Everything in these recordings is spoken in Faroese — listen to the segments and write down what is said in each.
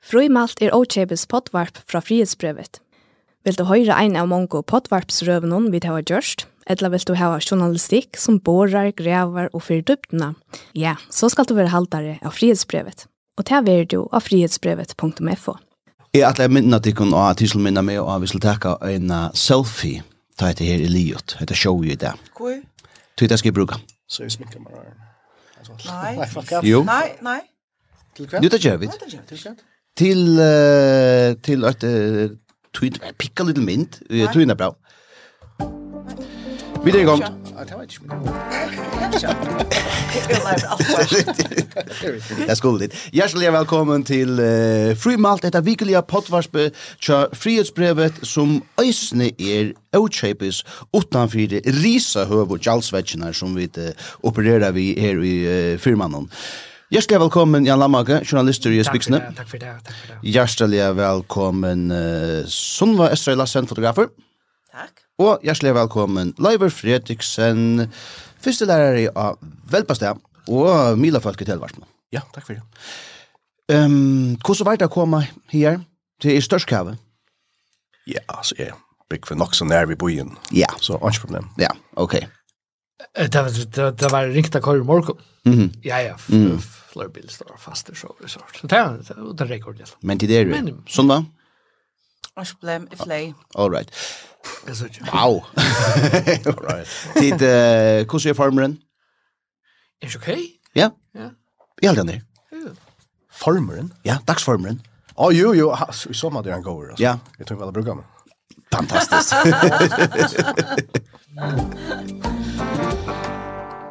Frøymalt er Ochebes potvarp fra frihetsbrevet. Vil du høre ein av mange potvarpsrøvene vi har gjort, eller vil du ha journalistikk som borer, grever og fyrir dyptene? ja, så skal du være haltere av frihetsbrevet. Og ta er du av frihetsbrevet.fo. Jeg atler jeg minna tikkun kun at hisl minna meg og at vi skal en selfie ta etter her i livet. etter show i det. Hvor? Tøyta skal jeg bruka. Så jeg smikker meg Nei, nei, nei. Til hva? Jo, det gjør vi. Nei, det gjør vi til uh, til at uh, tweet pikka lite mint. Vi tror er bra. Vi er är igång. Det skulle det. Hjärtligt velkommen til uh, Free Malt, detta vikliga pottvarspe tja frihetsbrevet som øysene er outshapes utanför risa høv og jalsvetjnar som vi uh, opererer vi her i uh, firmanon. Hjertelig velkommen, Jan Lamage, journalister i Spiksene. Takk for det, takk for det. Hjertelig velkommen, uh, Sunva Estrøy Lassen, fotografer. Takk. Og hjertelig velkommen, Leiver Fredriksen, første lærer av Velpastet, og Mila Falke Telvarsman. Ja, takk for det. Um, hvordan var det å komme her til Størskhavet? Ja, altså, jeg bygg for nok så nær vi bojen. Ja. Så, ikke problem. Ja, ok. Det, det, det var ringt av Kåre Morko. Mm -hmm. Ja, ja. Mm -hmm flera står faster så det så. Så det är det rekord Men det sånn da? Sunda? Ashblem i flay. All right. Wow. All right. Tid eh kusse farmeren. det okay? Ja. Ja. Jag håller den. Farmeren? Ja, dagsfarmeren. Å, jo, jo, jo, i sommar det han går. Ja. Jeg tror vi att brukar Fantastisk. Fantastiskt.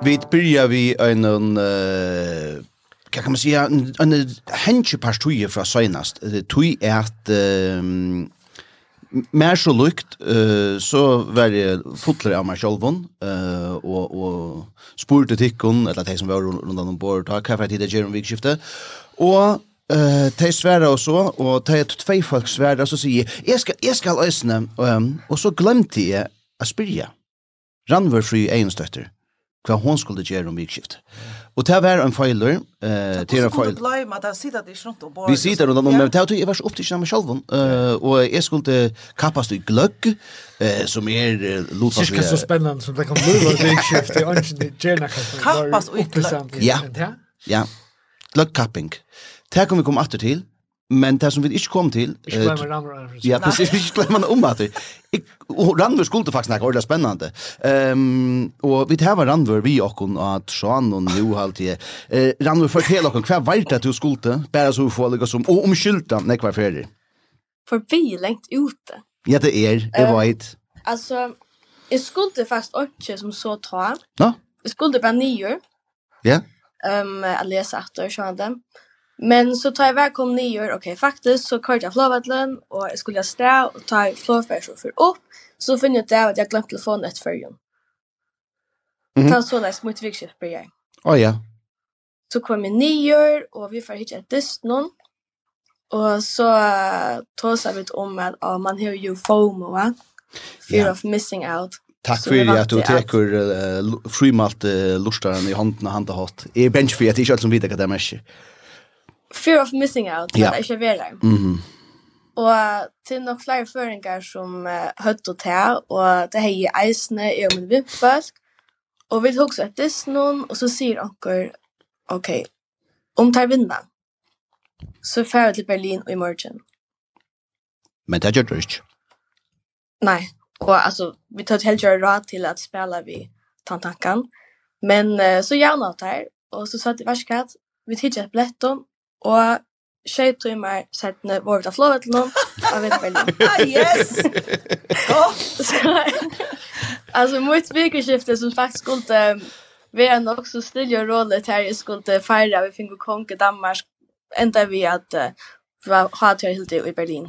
vi börjar vi en uh, kan man säga en, en hänche parstuje från senast. Tui är att um, mer så lukt uh, så var det fotler av mig själv uh, och, och spurte tikkon eller de som var runt om bord ta kaffe till det genom vikskiftet och Eh, te sværa og så, og te er tvei folk sværa, så sier jeg, jeg skal, jeg skal øsne, og, um, og så glemte jeg å spyrja. Ranvor fri egenstøtter hva hon skulle gjøre om vikskift. Og det var en feiler. Eh, det var feil. jeg sitter det ikke rundt og bare... Vi sitter rundt om, men det var jeg var så opptatt av meg selv. Uh, og jeg skulle kappast i gløgg, uh, som er uh, lotsatt... Cirka så spennende som det kan bli om vikskift. Det er ikke gjerne kappas i gløgg. Ja, ja. Gløggkapping. Det kan vi komme etter til. Men det som vi ikke kom til... Ikke glemmer uh, Randver. Ja, precis, ikke glemmer om at det. Og Randver skulle faktisk snakke ordentlig spennende. Um, og vi tar Randver vi okken og at Sean og nu alltid. Uh, Randver, fortell okken, hva var det du skulle? Bare så vi får lykke som, og omskyldte, nek var ferdig. For vi er lengt ute. Ja, det er, det var et. Uh, altså, jeg skulle faktisk ikke som så ta. Ja? Jeg skulle bare nio. Ja? Um, jeg leser etter, sånn at Men så tar jag väl kom nyår, okej okay, faktiskt så körde jag flåvattlen och jag skulle stå och ta flåfärs och för upp. Så finner jag det att jag glömt telefonen ett förrjun. Mm -hmm. Ta så där smutt vikskift börjar. Åh oh, ja. Så kom jag gör och vi får hitta ett dyst någon. Och så uh, tåsar vi om att uh, man har ju FOMO va? Fear yeah. of missing out. Tack för at du tekur uh, frimalt uh, lustaren i handen och handen hatt. Jeg er bench för att jag alt som vet hva det är fear of missing out, ja. at jeg ikke vil. Mhm. Mm og til nok flere føringer som uh, høtt og til, og det heier eisene i om en vimpfolk, og vi tok så et diss noen, og så sier anker, ok, om tar vinna, så fer vi til Berlin og i morgen. Men det gjør du ikke? Nei, og altså, vi tar helt gjør råd til at spela vi tantankan, men uh, så gjerne alt her, og så sa i til verskatt, vi tidser et blett Og tjej timmar sedan var vi av flåvet till någon. Jag vet inte. Ah, yes! alltså, mitt veckoskifte som faktiskt skulle vara nog så stille och roligt här. Jag skulle fira, vi fick konka Danmark. Ända vi att vi har till helt i Berlin.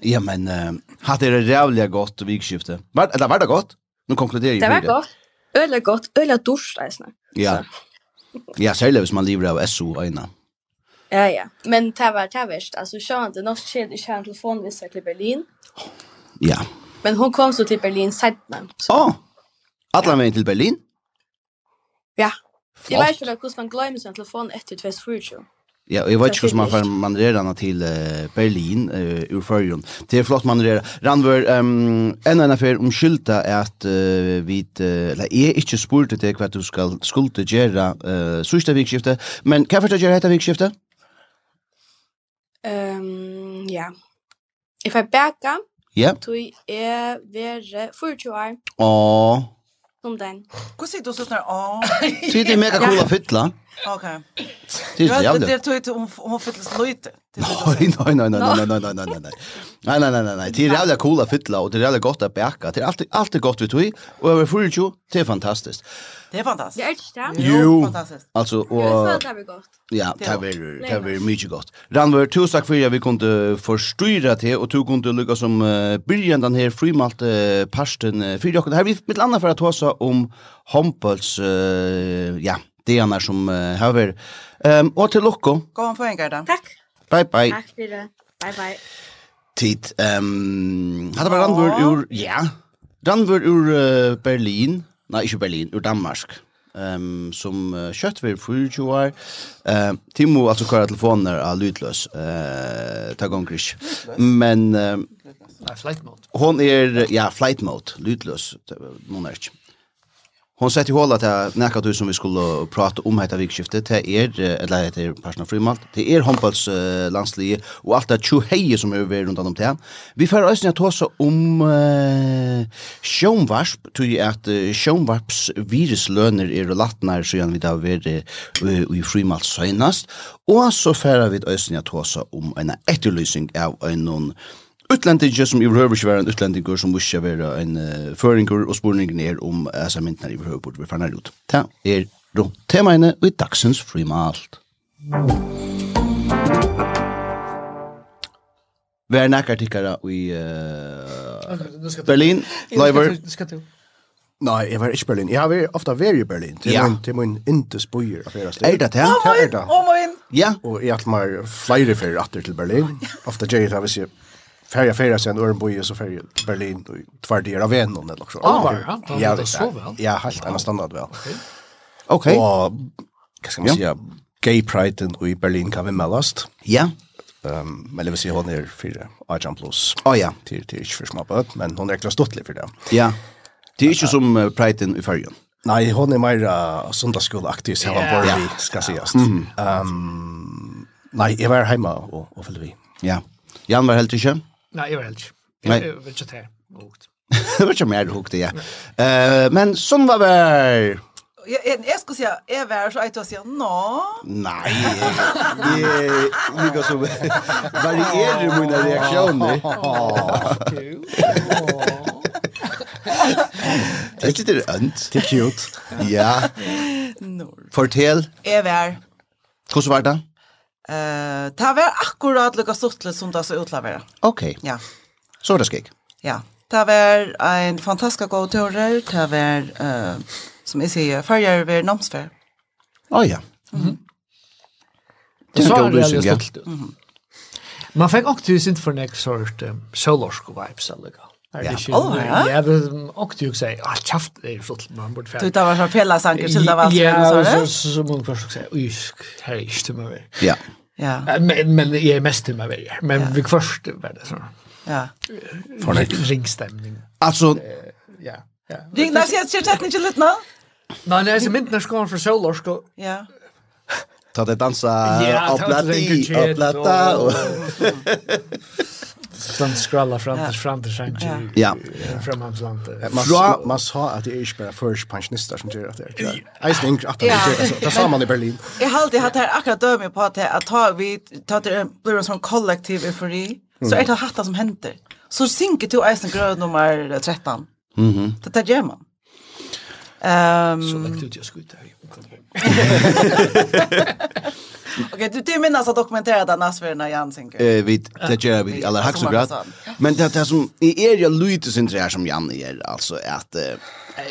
Ja, men uh, hade det rævlig godt vikskifte. Var, eller var det godt? Nå konkluderer jeg Det var gott. Öle gott, öle dusch, alltså. Ja. Ja, særlig hvis man lever av SO-öjna. Ja, ja. Men det var det värst. Alltså, jag har inte något sked i kärn telefonlista till Berlin. Ja. Men hon kom så till Berlin sedan. Åh! Oh. Alla ja. vägen till Berlin? Ja. Flott. Jag vet inte hur man glömmer sin telefon efter 2024. Ja, och jag vet inte hur man får manövrera till Berlin uh, ur förrjun. Det är flott manövrera. Randvör, um, en annan affär om skylta är att uh, vi, uh, eller jag är inte spurt till du skal skulda göra uh, sista vikskiftet. Men kan jag förstå göra detta vikskiftet? Ehm ja. If I back up. Ja. Tui er vere 40 år. Åh. Som den. Hvordan sier du sånn her? Åh. Tui er mega cool å fytle. Ja. Okej. Det är jävligt. Det tog inte hon hon fylldes lite. Nej, nej, nej, nej, nej, nej, nej, nej, nej. Nej, nej, nej, nej, nej. Det är jävligt coola fylla och det är jävligt gott att bäcka. Det är alltid alltid gott vi tog och över fullt ju. Det är fantastiskt. Det är fantastiskt. Det är det. Jo, fantastiskt. Alltså och Det är gott. Ja, det är det är mycket gott. Ranvör, tusen tack för att vi kunde förstyra det och tog kunde lycka som början den här frimalt parsten för jag det här vi mitt andra för att ta om Hompels ja det annars som uh, har Ehm um, och till Locko. Gå om poängar då. Tack. Bye bye. Tack for det. Bye bye. Tid ehm um, hade bara randvur ur ja. Randvur ur uh, Berlin. Nej, inte Berlin, ur Danmark. Ehm um, som uh, kött vi för 20 år. Ehm Timo alltså köra telefoner av utlös. Eh uh, ta gång krisch. Men uh, flight mode. Hon är ja flight mode, utlös. Monarch. Hon sett i hål att jag näkat som vi skulle prata om här vikskiftet till er, eller heter Persna Frimalt, till er Hompals uh, landslige och allt det tjoheje som är över runt om det. Vi får ösna att ta om uh, sjönvarsp, tog ju att uh, sjönvarps viruslöner är relatnar så gärna vi där över uh, i Frimalt senast. Och så får vi ösna att ta om en efterlysning av en utlendinge som i behöver svara en utlendinge som måste vara en uh, föringur och spårning ner om alltså myntarna i behöver borde förna ut. Ta er då tema inne i dagsens frimalt. Vär näka tickara i Berlin. Live. Nei, jeg var ikke Berlin. Jeg har vært ofte vært i Berlin. Til ja. min, til min intes bøyer av flere steder. Er det det? Ja, er det. Ja. Og jeg har hatt meg flere ferier atter til Berlin. Ofte gjør jeg det hvis jeg färja färja sen Örnboje så färja till Berlin och tvärdier av en någon eller så. Ja, ja, det så väl. Ja, helt annan standard väl. Okej. Okej. Och vad ska man säga? Gay Pride i Berlin kan vi mellast. Ja. Ehm, men det vill säga hon är för Arjan Plus. Oh ja. Till till inte för småböt, men hon är klart stottlig för det. Ja. Det är ju som Pride i färjan. Nei, hon er mer söndagsskolaktig så han bara ska sägas. Ehm, nei, jag var hemma och och följde vi. Ja. Jan var helt inte. Nei, jeg var helt ikke. Jeg var ikke til hukt. Det var ikke mer hukt, ja. Uh, men sånn var det... Jag jag skulle säga är värre så att jag säger nå. Nei, jeg liker så varierar mina reaktioner. Det är lite önt. Det er cute. Ja. Fortell. Är värre. Hvordan var det? Eh, ta var akkurat lika sortle som det så utlavera. Okej. Okay. Ja. Så det skik. Ja. Ta var en fantastisk god turer, ta var eh som jag säger färger över namnsfär. Oh, ja. Mm. Mm. Det var god lösning. Ja. Mm. Man fick också tusen för next sort um, solorsk vibes alltså. Ja, oh, ja. Ja, men och du säger, ah, chaft, det är flott, man borde färd. Du tar var fälla sanker till det var så där. Ja, så man kan också säga, oj, här är inte mer. Ja. Ja. Men men jag är mest till mig. Men vi först var det så. Ja. För det ringstämning. Alltså ja. Ja. Ring där ska jag chatta inte lite nu. Nej, nej, så mynt när ska för så lås. Ja. Ta det dansa, upplatta, upplatta. Sånn skralla fram til fram til fram ja. fram hans land. Man man sa at det er ikke bare først pensjonister som gjør at det er. Jeg synes at det er det sa man i Berlin. Jeg har alltid hatt her akkurat dømme på at ta, vi tar til en blir en sånn kollektiv eufori, så er det hatt som henter. Så synker to eisen grød nummer 13. Mm. Det tar gjør man. Ehm så lagt ut jag skjuter. Okej, du det minns att dokumentera den Asverna Jansen. Eh vi det gör vi alla hack så grad. Men det det som i är jag lite syns det är som Jan är alltså att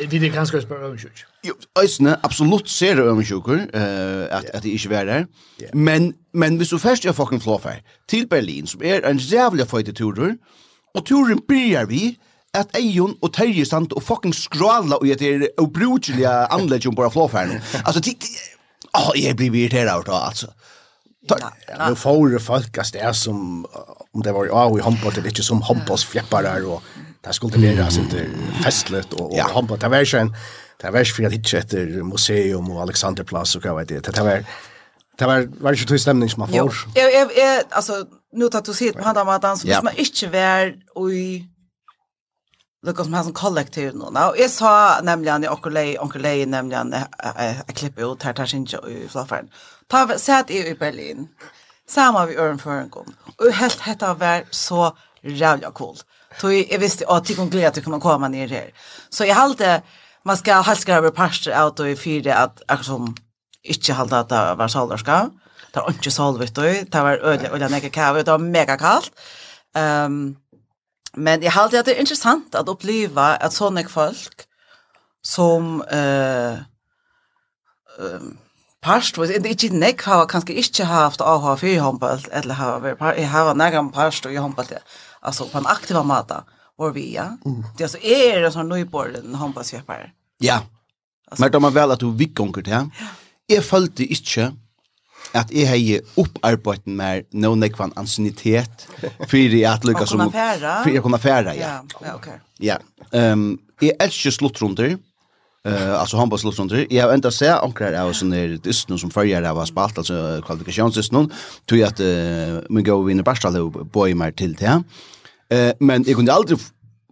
det det kanske spelar om sjuk. Jo, ösne absolut ser det om sjuk eh att att det inte är där. Men men vi så först jag fucking floffer till Berlin som är en jävla fight tur Och turen börjar vi at Eion og Terje stand og fucking skråla og etter obrutliga anlegg om bara flåfärden. Alltså det Åh, jag blir irriterad då alltså. Nu får det folk att det är som om det var ja, vi hoppar det inte som hoppas fläppar där och det skulle det vara sånt festligt och och hoppar det var ju det var ju för att hitta ett museum och Alexanderplatz och vad vet jag. Det var det var var ju två stämning som man får. Ja, alltså nu tar du sitt på han där med dans som man inte var och lukka som hans kollektiv nå. Og jeg sa nemlig han i Onkelei, Onkelei nemlig han, jeg klipper ut her, tar sin i flafferen. Ta, sett i Berlin, samme vi øren for en gang. Og helt hette var så rævlig cool. Så jeg visste at det kom glede at du kunne komme ned her. Så jeg halte, man skal halskere over parster av og i fire at akkurat som ikke halte at det var solvarska, Det var ikke solvitt, det var ødelig, ødelig, ødelig, det var mega kallt. Um, Men jag halte at det är intressant att uppleva att såna folk som eh uh, um, past was det inte neck har kanskje ikke haft att ha för eller har vi har några past och handboll alltså på en aktiv mata var vi ja. Det alltså är det sån nyborden handbollsköpare. Ja. Men det man väl att du vikonker det. jeg följde inte at jeg har opparbeid med noen ekvann ansinitet for at lykka som... For jeg kunne fære, ja. Ja, ok. Ja. Um, jeg elsker sluttrunder, uh, altså håndballsluttrunder. Jeg har enda se anker av sånne dysten som følger av spalt, altså kvalifikasjonsdysten, tog at uh, min gode vinner Barstad bøy meg til det. Uh, men jeg kunne aldri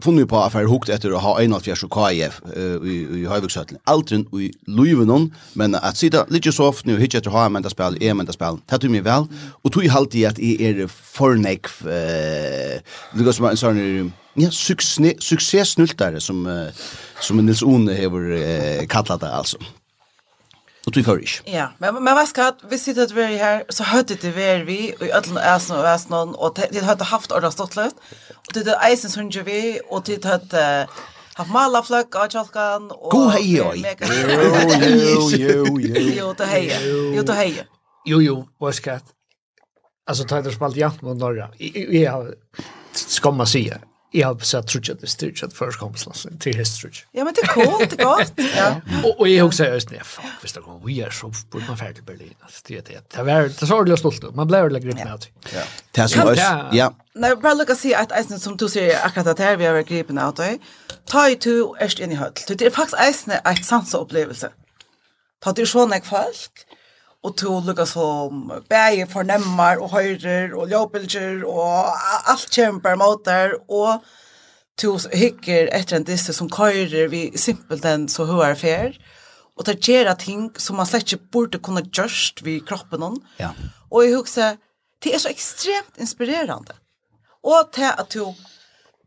funnet på affær hukt etter å ha 1,5 KF i, i Høyvøksøtlen. Aldri i Luivenon, men at sida litt så ofte nu hitje etter å ha emenda spil, emenda spil, det tog meg vel, og tog jeg alltid at jeg er fornek, det går som en sånn, ja, suksessnultare som, som Nils One hever eh, kallat det, altså. Och du får inte. Ja, men men vad ska vi sitter att vi här så hörde det vi vi och alla är och är någon och det hade haft ordet stått lätt. Och det är isen som ju vi och det hade haft mala flack och chalkan och Go hej oj. Jo jo jo. Jo det hej. Jo det hej. Jo jo, vad ska Alltså tar det spalt jämt mot norra. Jag skomma sig. Jag har sett tror jag det styrs att först kommer slags till hästrut. Ja men det är coolt, det är gott. ja. Och och jag också just när fuck visst det går vi är så på man färdig Berlin alltså det är det. Det var det så det stolt. Man blev lägre upp med. Ja. Det är så ja. Nej bara lucka se att eisen som du ser akkurat att här vi har gripen av dig. Ta i to erst in i höll. Det är faktiskt eisen ett sansa upplevelse. Ta det ju sån folk och to lukka som bæger och og och og och allt kämpar mot där och to hykker etter en disse som køyrer vi simpelthen så høyere fer og tar gjør ting som man slett ikke burde kunne gjørst ved kroppen hon. Ja. og jeg husker det er så ekstremt inspirerande og til at tog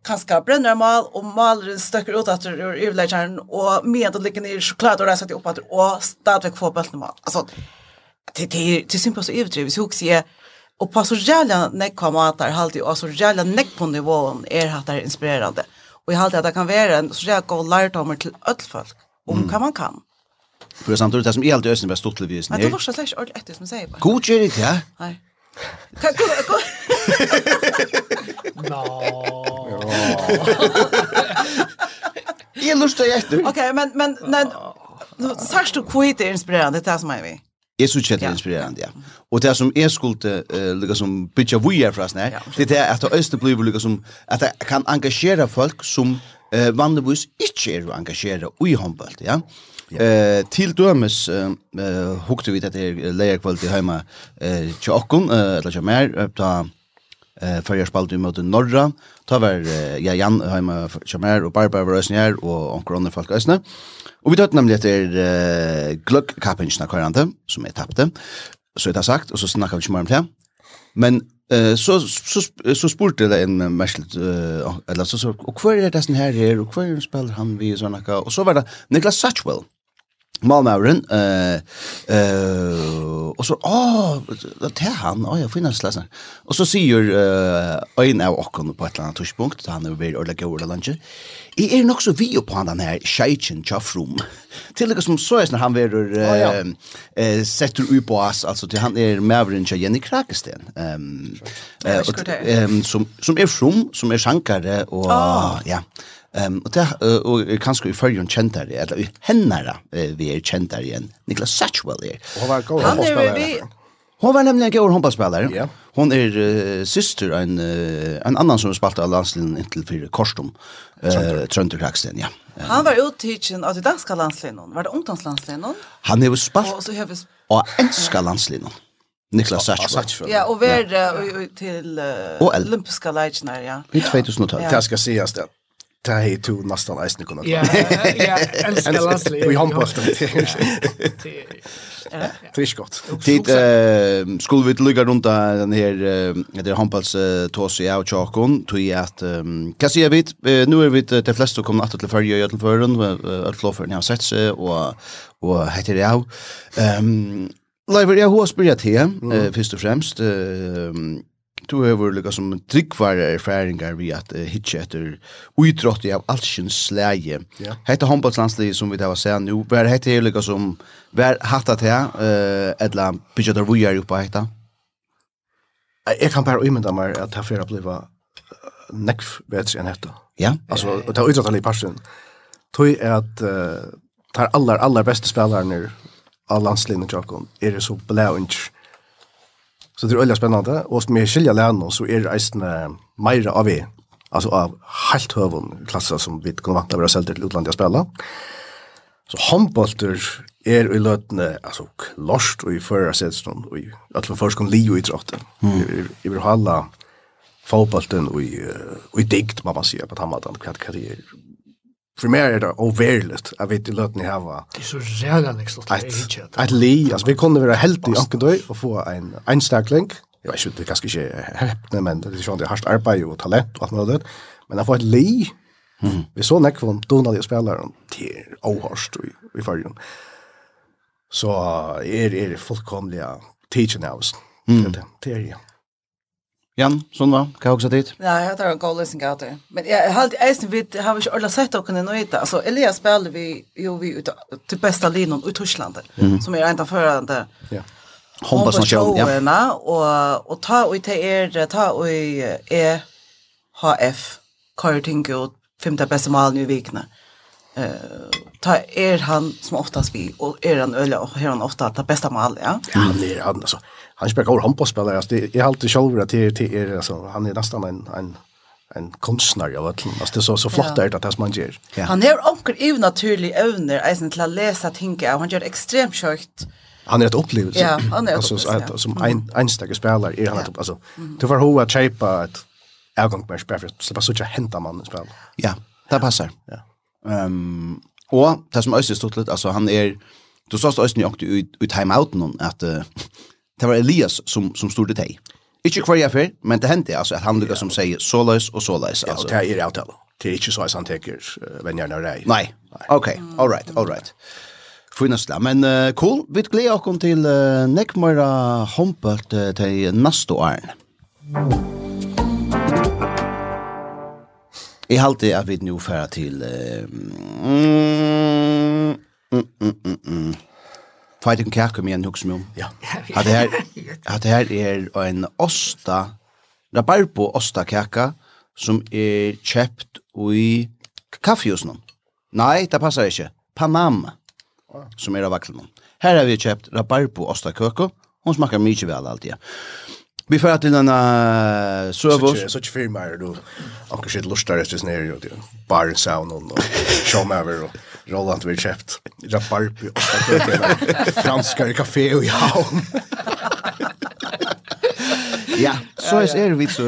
kanskje brenner mal, og maleren støkker ut etter ur ivleggjeren, og med å ligge ned sjokolade og reiser de opp etter, og stadigvæk få bøltene mal. Altså, det det det simpelt så överdrivet så också är och på så jävla nekkomatar halt och så jävla neck på nivån är hat är inspirerande och jag halt att det kan vara en så jävla god lärdom till öll folk om kan man kan För samtidigt det som är alltid ösen var stort till visen. Det var så slash allt ett som säger bara. God gör det ja. Nej. Kan gå gå. Nå. Jag lustar etter. Okej, men men när Särskilt kvitt är inspirerande, det är som är vi. Jeg synes ikke det er inspirerende, ja. Og det som jeg skulle uh, liksom, bytja vujer fra sånn her, det er at det øyne blir liksom, at det kan engasjere folk som uh, vanligvis ikke er å engasjere i håndbølt, ja. Eh till dömes eh hukte vi det är lejerkvalt i hemma eh tjockon eh eller mer ta eh för jag spalt mot norra ta var ja Jan hemma mer, och Barbara Rosnier och onkel Ronne Falkasne. Eh Og vi tatt nemlig etter uh, gløggkappingen av kvarante, som jeg tappte. Så jeg har sagt, og så snakket vi ikke mer om det. Men uh, så, så, så spurte jeg en merskelig, uh, eller så, så, og hva er det som her her, og hva er det spiller han vi, og sånn, og så var det Niklas Satchwell, Malmauren, eh, eh, og så, åh, det er han, åh, jeg finner slesen. Og så sier eh, en av åkken på et eller annet tørspunkt, han er veldig ordentlig over det landet, jeg er nok så vi på han den her Sheikhen Chafrum, til det som så er når han er eh, ja. eh, setter ut på oss, altså til han er Maveren til Jenny Krakesten, um, eh, um, som, som er from, som er sjankare, og, ja, Um, og det uh, og er kanskje i førjen kjentar eller hennara uh, vi er kjentar igjen, Niklas Satchwell er. Og var god håndballspillare. Hon var nemlig en god håndballspillare. Yeah. Hon er uh, syster en, uh, en annan som spelade av landslinjen inntil för Korsdom, uh, Trønder ja. Um, han var uttidsen av det danska landslinjen, var det ungdomslandslinjen? Han er jo spalt av enska landslinjen. Niklas Satchfeld. Ja, och vär till uh, olympiska lejdnar, ja. I 2012. Det ska sägas det. Det här är ju nästan eisen kunna. Ja, ja, älskar Lassley. Vi har på det. Det är gott. Tid eh skulle vi lycka runt den här det är handbolls tås i och chakon till att kan se vi nu är vi de flesta kommer åter till förra jötel förrun att floffer har sett sig och och heter det av. Ehm Leiver, jeg har spyrjat först och främst ehm Du har vært lukka som tryggvare erfaringar vi at uh, hitje etter uitrottig av altsjens slæge. Yeah. Hette håndbollslandslig som vi tar var sen nu, var hette er lukka som, var hatta her, uh, edla bygget av vujar oppa hetta? Jeg kan bare umynda meg at her fyrir bliva nekv vetri enn hetta. Ja. Yeah. Altså, det er uitrottig i parsen. Tøy er at uh, tar allar, allar beste spelaren av landslinjen Jokon er det så blæ og Så det er veldig spennende, og som jeg skiljer lærerne, så er eisen meira av vi, altså av helt høven klasser som vi kunne vant til å være selv til utlandet å spille. Så håndbolter er i løtene, altså klart, og i førre setsen, og i at man først kan li og i trådte. Mm. Jeg vil holde fotbolten og i, og i dikt, må man si, på tammaten, hva det er för mig är det overligt att vi inte låter ni hava. Det är så jävla nästa att det är Att li, alltså vi kunde vara helt i ankedøy och få en einstakling. Jag vet inte, det kanske inte är men det är ju det är hardt arbeid och talent och allt möjligt. Men att få ett li, vi så näck från Donald och spelaren till Åhorst i, i färgen. Så är er, det fullkomliga teaching house. det Det är ju Jan, sånn Sundva, hva har du dit? Ja, jeg tar en god løsning av det. Men jeg har alltid eisen vi har ikke ordentlig sett dere nå ute. Altså, Elias spiller vi jo vi ut til beste linjen i Torslandet, mm -hmm. som er en av førende ja. håndbasnasjonen. Ja. Og, og ta og til er, ta og EHF, Kari Tinko, femte beste malen i vikene. Uh, ta er han som oftast vi, og er han øye, og er han ofta ta beste malen, ja? Ja, han er han, altså han spelar god handbollsspelare. Alltså det är alltid själva att det är alltså han är nästan en en en konstnär av att Alltså det är så så flott där att det man ger. Ja. Han är onkel ju naturlig övner eisen till att läsa tänka och han gör extremt sjukt. Han är ett upplevelse. Ja, han är ett alltså att, som en enstaka spelare är han ett alltså du får hoa chepa ett avgång med spelare så bara så att hämta man spel. Ja, det passar. Ja. Ehm och det som Österstort lite alltså han är Du sa att Øystein jo ut, ut timeouten at uh, det var Elias som, som stod det til. Ikke hver jeg för, men det hendte altså, at han lukket som sier såleis og såleis. Altså. Ja, det er avtale. Det är inte så han tänker uh, vennerne av deg. Nei, ok, all right, all right. Finnastla, men uh, cool, vi gleder oss til uh, Nekmara Hompelt uh, til neste åren. Jeg halte at vi nå færer til... Uh, mm, mm, mm, mm, mm. Fighting Kaka med en hugsa om. Ja. Att det här att det här är en osta rabarbo osta kaka som är köpt i kaffehusen. Nej, det passar inte. Panam. som är av vaxeln. Här har vi köpt rabarbo osta kaka. Hon smakar mycket väl alltid. Vi får till en uh, sövos. Så så firma mer då. Och kanske lustar efter snär ju. Bar sound och show mer. Roland vi köpt rabarber och franska kaffe och ja. Ja, så er det vi så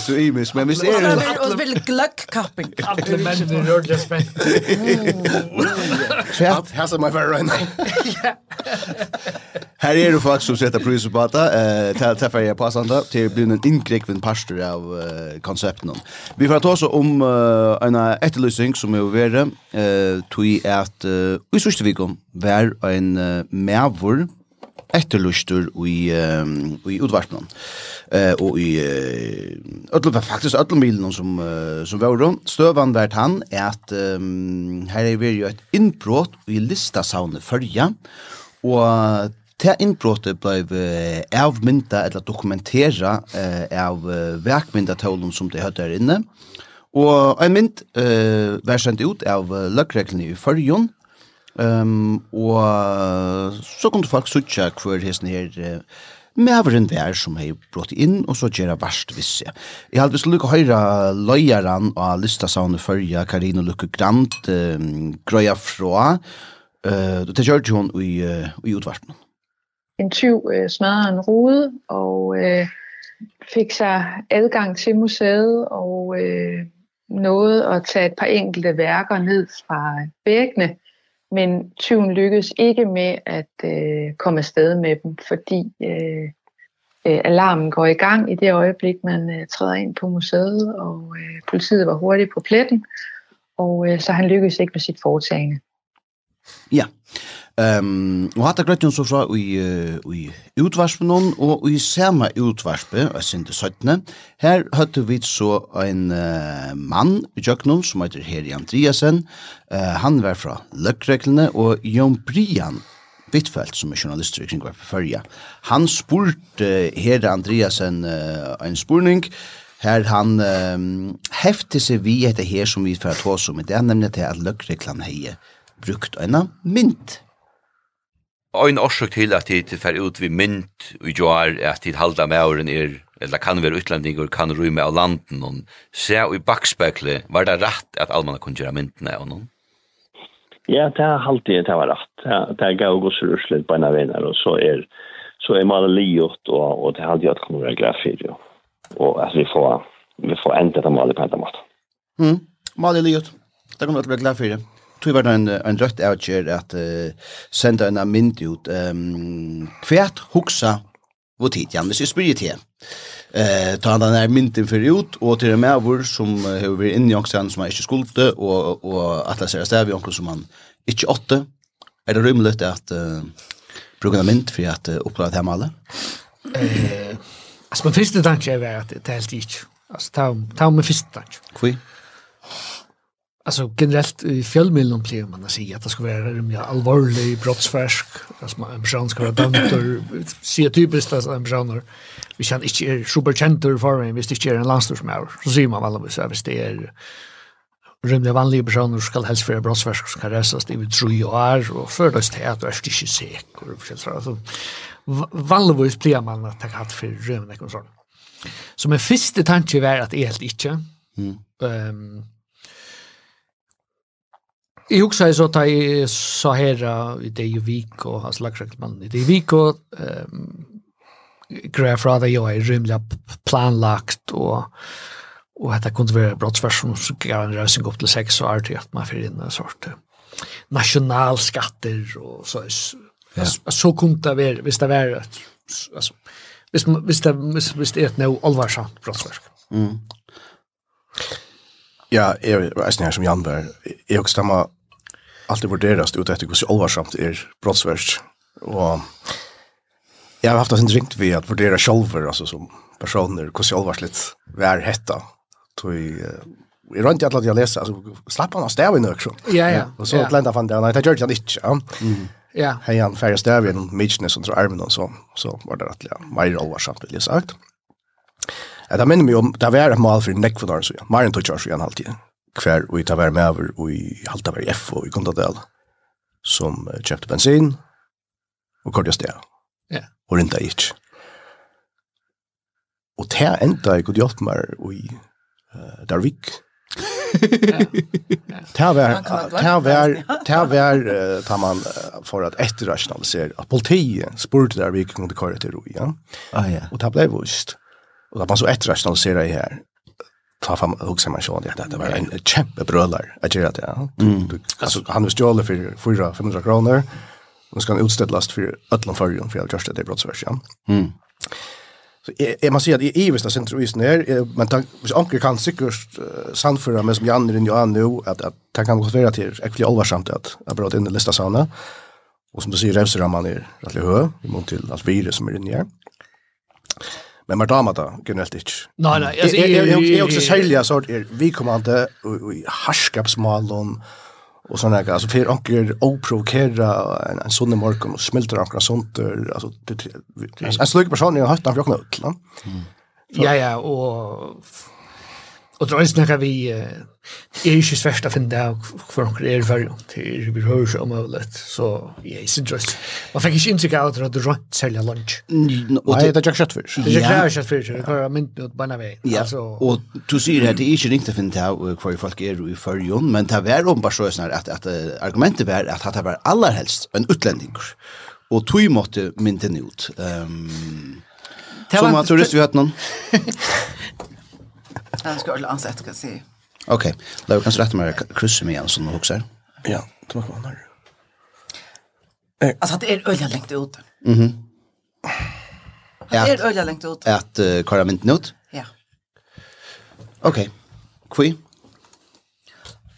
så imis, men hvis men visst är det och vill glöckkapping. Alla människor rörde sig. Att här som är för right Her er det folk som setter pris på det. Eh till till för jag passar Til till blir en inkräkven pastor av uh, koncepten. Vi får ta oss om uh, en etterlysning som er over. Uh, tog at uh, i sørste veckan var en mävor etterlyster i, um, i utvarpen uh, og i uh, ötlum, faktisk öllum som, uh, som var støvan vært han er at um, her er vi jo et innbrott i listasavnet førja, og Det innbrottet ble avmynda eller dokumentera eh, av verkmyndatålen som det høyde her inne. Og en mynd eh, var sendt ut av løkreglene i Førjon, Um, og så kunne folk sutja hver hesten her uh, meveren vær som hei brått inn, og så gjerra verst visse. Jeg hadde vist lukk høyra løyaran av listasavne førja Karino Lukke Grant um, grøya fra, uh, det gjørte hun i, uh, i utvarten. En tyv uh, smadrede en rode, og uh, fik sig adgang til museet, og uh, nåede at tage et par enkelte værker ned fra væggene, men tyven lykkedes ikke med at øh, komme afsted med dem, fordi øh, øh, alarmen går i gang i det øjeblik, man øh, træder ind på museet, og øh, politiet var hurtigt på pletten, og øh, så han lykkedes ikke med sit foretagende. Ja. Ehm, og hatta grøttun so frá í í útvarspunum og í sama útvarpi, og sind 17. Her hattu vit so ein uh, mann í Jöknum sum heitir Heri Andreasen. Uh, han var frá Løkreklene og Jon Brian Wittfeldt som er journalist i kring Førja. Han spurte Heri Andreasen uh, ein spurning Her han um, hefte seg vi etter her som vi får ta oss om i det, nemlig til at løkreklan heier brukt en mynt. Og en årsøk til at det fer ut vi mynt og jo er at det halda med åren er, eller kan være utlendinger, kan rymme av landen, og se i bakspekle, var det rett at almanna kunne gjøre myntene av noen? Ja, det er alltid det var rett. Det er gav og ruslet på en av venner, og så er, så er man liot, og, og det er alltid at det kommer være glad for det. Og at vi får, vi får enda det malet på en måte. Mm, malet liot. Det kommer til være glad for det tog var det en, en rødt avgjør at uh, senda en mynd ut um, hvert huksa hvor tid, ja, hvis jeg spyrir til eh ta den här mynten för ut och till och med vår som har vi inne i också som är inte skulde och och att det ser stäv i onkel som man inte åtte är det rimligt att uh, bruka en mynd för att uh, uppleva det här med alla eh alltså min första tanke är att det är helt inte alltså ta ta min första tanke. Kvui Alltså generellt i fjällmiljön blir man att säga att det ska vara en allvarlig brottsfärsk. Alltså man, en person ska vara dömt och säga typiskt att en person vi känner inte är superkäntor för mig hvis det inte är en landstorsmär. Så säger man alla så här, hvis det är rymliga vanliga personer ska helst vara brottsfärsk som kan resas det vid tru och är och för det är att du är inte säker. Alltså, vanligtvis blir man att ta hatt för rymliga och sånt. Så min första tanke är att det är helt inte. Mm. Um, Jeg husker jeg så da jeg sa her i det i vik og hans lagreklemann i det i vik og um, greier fra det jo er rymlig planlagt og og dette kunne være brottsversjon som gav en røsning opp til seks og er til at man fyrir inn en sort nasjonalskatter og så ja. så kunne det være hvis det var altså, hvis, hvis, det, hvis, hvis det er et noe alvarsamt brottsversk mm. Ja, jeg, er jeg, som Jan var, jeg, jeg, jeg, alltid vurderas ut etter hvordan alvarsamt er brottsverst. Og jeg har haft en ringt vi at vurdera sjolver, altså som personer, hvordan vi är hetta. Tog i rundt i att jeg leser, altså slapp han av stav i nøk. Ja, ja. Og så lenda fan det, nei, det gjør han ikke, ja. Ja. Hei han færre stav i noen och så armen og så, så var det rettelig mer alvarsamt, vil jeg sagt. Ja, det minner meg om, det var et neck for nekvunaren, så ja, mer enn tog kjørs igjen halvtiden kvar og i taver med over og i halvtaver i F og i Kontadel som uh, kjøpte bensin og kortet sted. Ja. Og rinta ikke. Og det enda jeg kunne hjelpe meg i uh, Darvik. Det var det var det man for at efterrationalisera at politiet spurte där vi kunde köra til ro ja. Ah ja. Og det ble just. Og da man så efterrationalisera i her ta fram och sen man såg det det var en kämpe brölar att göra det. Alltså han var stjålen för 4 500 kronor. Nu ska han utställas för Ötland förrjun för jag just det brottsversion. Mm. Så är man ser att i Ivesta centrum is ner men tack hvis onkel kan säkert sandföra med som Janne och Johan nu att att ta kan konstatera till är kul allvarsamt att jag brått in i lista såna. Och som du säger man är rätt hö i mån till allt virus som är inne här. Men man damer da, generelt ikke. Nei, nei. Altså, jeg, jeg, jeg, jeg, også særlig av sort, er vi kommer alltid i harskapsmalen og sånne her, altså for anker å provokere en, en sånn morgen og smilter anker og sånt, altså, det, det, en slik person er høyt anker åkne ut, Ja, ja, og Og det er også noe vi er ikke svært å finne av hvor noen er før, til vi hører seg om øvlet, så jeg er ikke drøst. Man fikk ikke inntrykk av at du hadde rønt særlig lunch. Nei, det er ikke kjøtt før. Det er ikke kjøtt før, det er mynt mot bare vei. Ja, og du sier at det er ikke ringt å finne av hvor folk er i førjon, men det var bare så sånn at, at argumentet var at det var aller helst en utlendinger, Og tog måtte mynden ut. Um, Som at turist vi hatt noen. Jag ska ordla ansett kan se. Okej. Då kan så rätta mig kryssa mig igen som du huxar. Ja, det var kvar när. Alltså det är öliga längt ut. Mhm. Mm det är öliga längt ut. At uh, köra mynt ut? Ja. Okej. Kvi?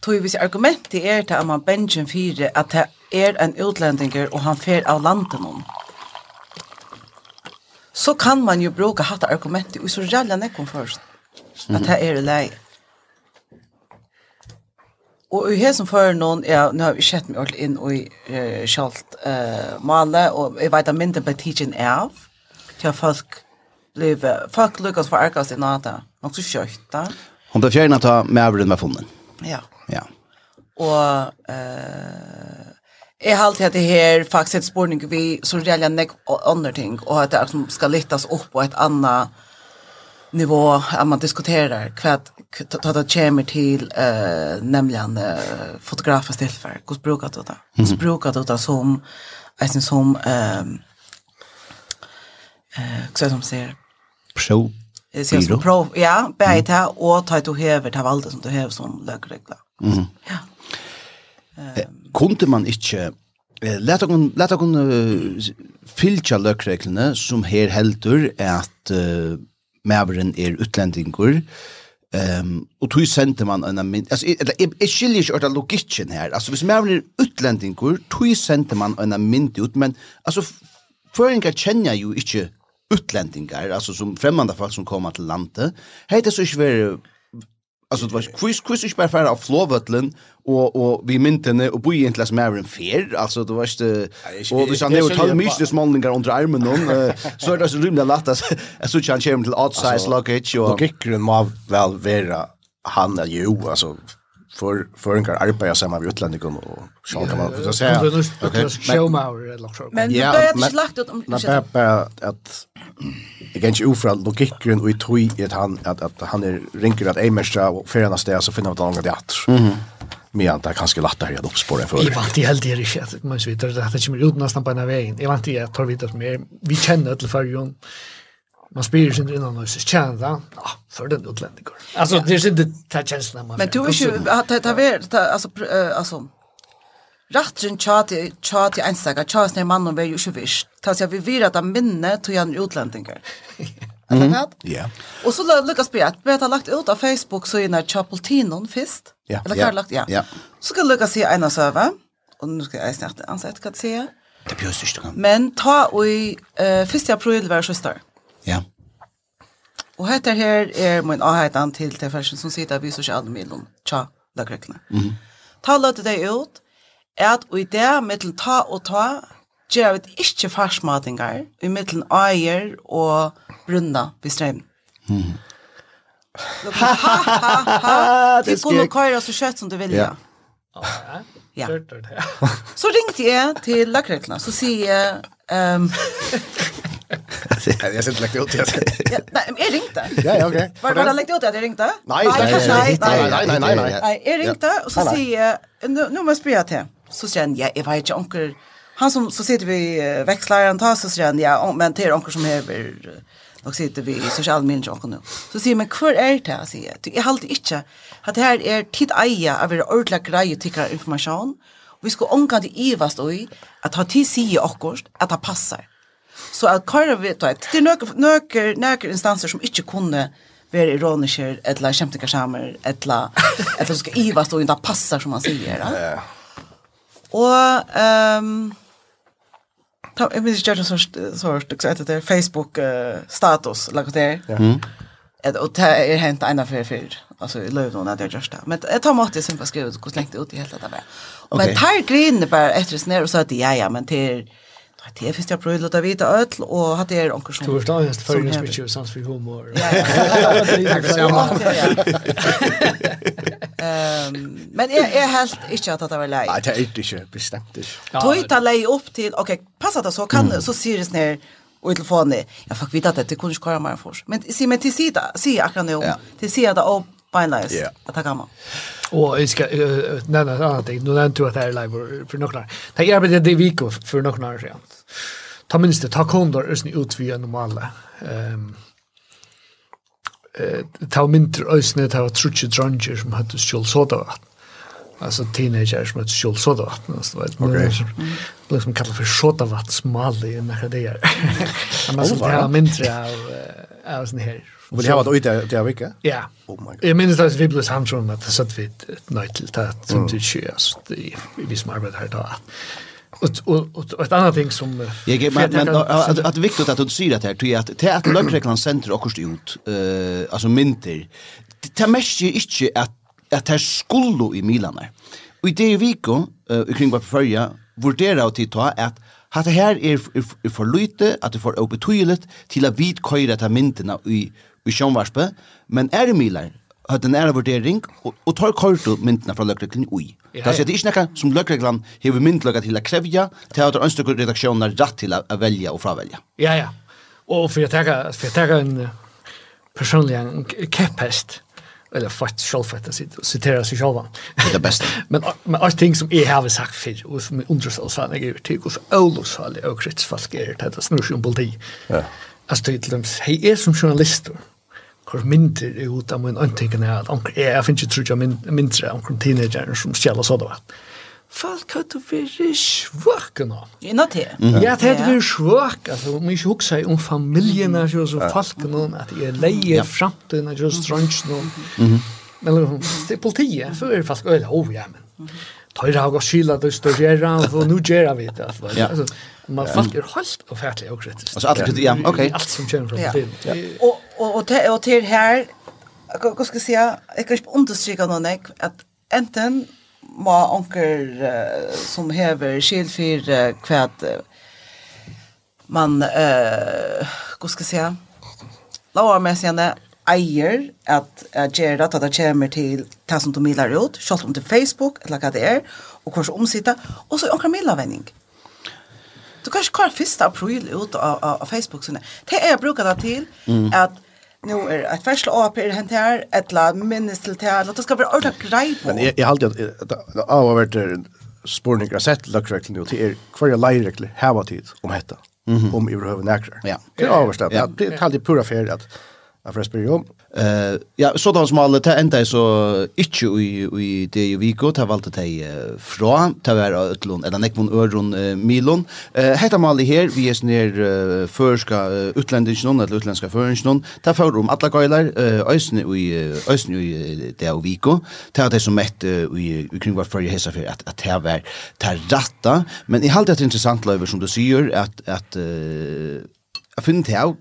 Tog vi argument det er till att man bänken fyra att det är en utländinger och han fer av landet någon så kan man ju bruka hatta argumentet och så jävla nekon först. At det er det lei. Og i hesen for noen, ja, nå har vi sett meg alt inn i uh, kjalt uh, male, og jeg vet at mindre ble tidsen av, til at folk løyve, folk lukkast for arkast i nata, nok så kjøyta. Hun ble fjerne ta med avren med funnet. Ja. Ja. Og uh, jeg har alltid hatt det her faktisk et spørning vi så reelle nek andre ting, og at det er, som skal lyttes opp på et annet nivå att man diskuterar kvad ta ta kommer till eh nämligen uh, fotografer stillfär hur brukar du det? Hur brukar du det som alltså som ehm eh hur som säger pro Det som pro, ja, bäget här och ta du hever, ta valde som du hever som lögregla. Mm. Ja. Um, Kunde man inte leta kun leta kun uh, fylgja løkreglene som her heldur at uh, maveren er utlendingur, Ehm och tog sände man en alltså eller är skiljer sig åt logikken här. Alltså hvis man är utlendingur, tog sände man en mynd ut men alltså föringa känner ju inte utlendingar, alltså som främmande folk som kommer til landet. Hej det så svär Alltså det var quiz quiz ich bei för auf Florvötlen och och vi myntene och bo egentligen som är en fer alltså det var inte och vi sa nu tal mycket det smålingar under armen någon så är det så rymda lätt att så kan komma till outside luggage och logiken må vel være han eller jo altså för för en arbeta samma vi utlänningar och så kan man så säga okej showmauer eller något sånt. Men det är inte lagt ut om men bara att igen ju ofra logiken och i tui att han att att han är rinker att Emersta och förna stä så finner vi att han det att. Mhm. Men det är ganska lätt att reda upp spåren för. Jag vant i helt det är inte man vidare att det kommer ut nästan på en vägen. Jag vant i att ta vidare mer. Vi känner till förrjon man spyr sig innan och så kända ja för den utländigar alltså det är inte ta känslan man men du är ju att ta vet alltså alltså Rattrin tjati, tjati einstaka, tjati när mannen var ju ikke visst. Tas jeg vi vir at han minne tog han utlendinger. Ja. Och så lyckas på att vi har lagt ut av Facebook så innan Chapultinon först. Ja. Eller hva har lagt, ja. Ja. Så ska lyckas se en av søve. Og nå skal jeg snakke ansett se. det sier. Det bjørs. Men ta och i 1. april var hver søster. Ja. Og hette her er min avheitan til til fersen som sitter vi sosiale miljøen, tja, da krøkkene. Mm. Ta løte deg ut, at og i det, mittelen ta og ta, gjør vi ikke farsmatinger, i mittelen eier og brunna ved strøm. Mm. Ha, ha, ha, ha, du kunne køyre så kjøtt som du vil. Ja. Ja. ja. Så ringte jeg til lakrøkkene, så sier jeg, um, Jag sent lagt ut. Nej, men jag ringte. Ja, ja, okej. Var var det läckte ut att jag ringte? Nej, nej, nej, nej, nej, nej, nej. Nej, jag ringte och så säger nu nu måste jag till. Så sen jag är vet inte onkel han som så sitter vi växlar han tas så sen jag men till onkel som är Och sitter vi i social media och nu. Så säger man, kvar är det att säga. Du Jag håller inte att det här är tid eja av er ordla grejer tycker information. Vi ska omgå det ivast och att ha tid sig i akkurat att det passar. Så att köra vet du det är några några instanser som inte kunde vara ironiker eller kämpa skämmer eller eller ska Iva stå inte passar som man säger. Ja. Och ehm Ta, jag minns inte så så så att det är Facebook status eller vad det. Mm. Et, och det är hänt ena för för alltså i Lövdon at jeg just det. Men jag tar måte som jeg på ut hvordan lengte ut i hele det där. Men tar grinen bara sånn her og så att ja ja men till Det är först jag prövar låta vita öll och att det är onkel som. Torsdag är för en special sans för humor. Ja. Tack så. Ehm men jag är helt inte att det var läge. Nej, det är inte bestämt. Tog ta lei upp till okej, passa det så kan så ser det ner och i telefonen. Jag fick vita att det kunde skara mer för. Men se men till sida, se akkurat nu. Till sida och bynlines. Att ta gamla. Och jag ska nevne en annan ting. Nå nevnte du at det er live for noen år. Det er arbeidet i Viko for noen år siden. Ta minst det, ta kondor ut via normale. Um, ta mindre øsne, ta trutje dranger som hadde skjult sodavatten. Altså teenager som hadde skjult sodavatten. Altså, det var det som kallet for sodavatten smali, enn akkurat det er. Men altså, ta mindre av, av sånne her Och vill ha det ute det jag? Ja. Oh my god. Jag minns att vi blev samtrum att det satt vi ett nöjt till det som det körs. Det vi som arbetar här då. Och och ett annat ting som Jag ger men men att att viktigt att du syr det här tror jag att det att lökreklan center och kost ut eh alltså mynter. Det mest är inte att att det skulle i Milan. Och i det veckan eh kring vad förja vurdera att titta att Hatta her er, er, er for lite, at det er for obetuilet til at vi køyre ta myndina i i sjånvarspe, men er i miler, høyde en ære vurdering, og, og tar korto myndene fra løkreglen ui. Ja, ja. Det er ikke noe som løkreglen hever myndløkka til å krevja, til at ønsker redaksjoner rett til å velja og fravelja. Ja, ja. Og for jeg tenker, for jeg tenker en personlig en kepphest, eller fast självfett att citera sig själva. Det är det bästa. men men allt ting som är har sagt för och som undras oss han är till och så Olos har det också rätt fast det att snurra om politi. Ja. Alltså till dem, hej är som journalister hver mynter er ut av min antingen øntingene at anker, jeg finner ikke trutja mindre anker teenager som stjeler sådda vatt. Folk har du vært svøk nå. I nå til. Ja, det hadde vært svøk. Altså, man ikke husker om familien og så folk nå, at jeg leier fremtiden og så strønns nå. Men det er politiet, så er folk øyne, oh ja, men tar jag och skilla det står gärna och nu gärna vet jag alltså man folk er helt och färdigt og kritisk. alltså allt ja okej allt som känner från film och och och till och till här vad ska jag säga jag kan understryka någon att enten ma onkel uh, som hever skild för uh, kvad uh, man eh vad ska jag säga låga med eier at at gjøre at det kommer til det som du miler ut, selv om det er Facebook, eller hva det er, og kanskje omsitter, og så omkring milervending. Du kan ikke kvar første april ut av, av, av Facebook. sånn. Det er jeg bruker det til mm. at nu er et fersle AP er hent her, et eller minnes til det her, det skal være ordentlig grei på. Men jeg, jeg halte at det har vært spårninger har sett lagt rett til nå, til er hver leirekler heva tid om hetta, om i overhøven nekrar. Ja. Det er ja det er alltid pura ferie at Jeg får spørre om. Ja, så då som alla det ända så inte i, i det ju Viko, det valgte jeg uh, fra, ta vara utlån eller Nekvon örron uh, Milon. heter Hette Mali här vi är ner uh, førska uh, utlendingen, eller utlendska føringen, Ta för om alla gailar uh, øysen i, ösn i det i Viko, det det som ett uh, i, i kring hva för hesa för att att det var ta ratta, men i allt det är interessant, Løyver, som du säger att att uh, Jeg finner til av,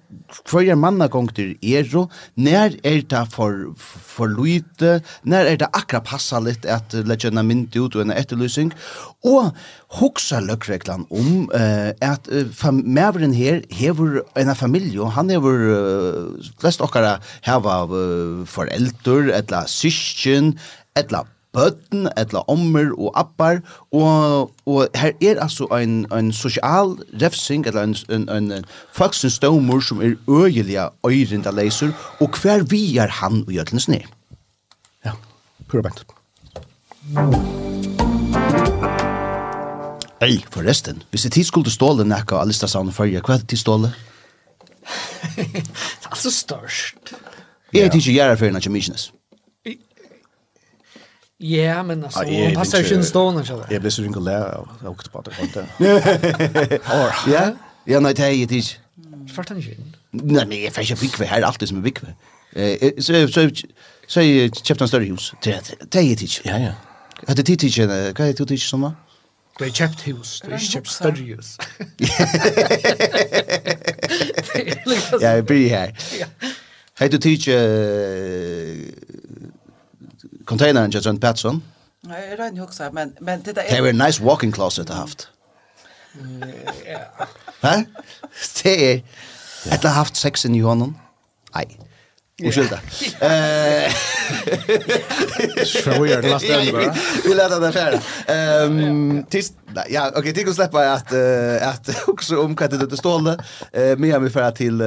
hver er mannagongter er og når er det for, for lite, når er det akkurat passa litt at legenda mynd ut og en etterlysing, og hoksa løkreglan om uh, at uh, maveren her hever en familie, og han hever uh, flest okkara heva uh, foreldre, etla syskjen, etla bøtten, etla ommer og appar, og, og her er altså en, en sosial refsing, eller en, en, en faktisk ståmur som er øyelige øyrinda leiser, og hver vi er han og gjødlens ned. Ja, pura bænt. Ei, forresten, hvis det tid skulle ståle nekka av Alista Savn og hva er det tid ståle? altså størst. Jeg er ikke gjerra fyrir nekka mykines. Ja. Ja, men alltså ah, hon passar ju inte stående ikke det? Jeg blir så ringa lä och åkte på det kontot. Ja. Ja, nei, det er jeg ikke. är ju det. Förstår ni inte? Nej, nej, jag fäsch big alt det som er bygve. Eh så så så köpte en større hus. Det det jeg ikke. Ja, ja. Hva er det ikke, hva er det tidigt som Du har kjøpt hus, du har kjøpt større hus. Ja, jeg blir her. Hei, du tidsi containern just runt Patson. Nej, jag inte också men men det där är Det är en nice walking closet att haft. Ja. Va? Det är har haft sex i honom. Nej. Ursäkta. Eh. Så vi är last där bara. Vi lät det färra. Ehm tills ja, okej, det går släppa att att också om katet det stående. Eh, mer vi för till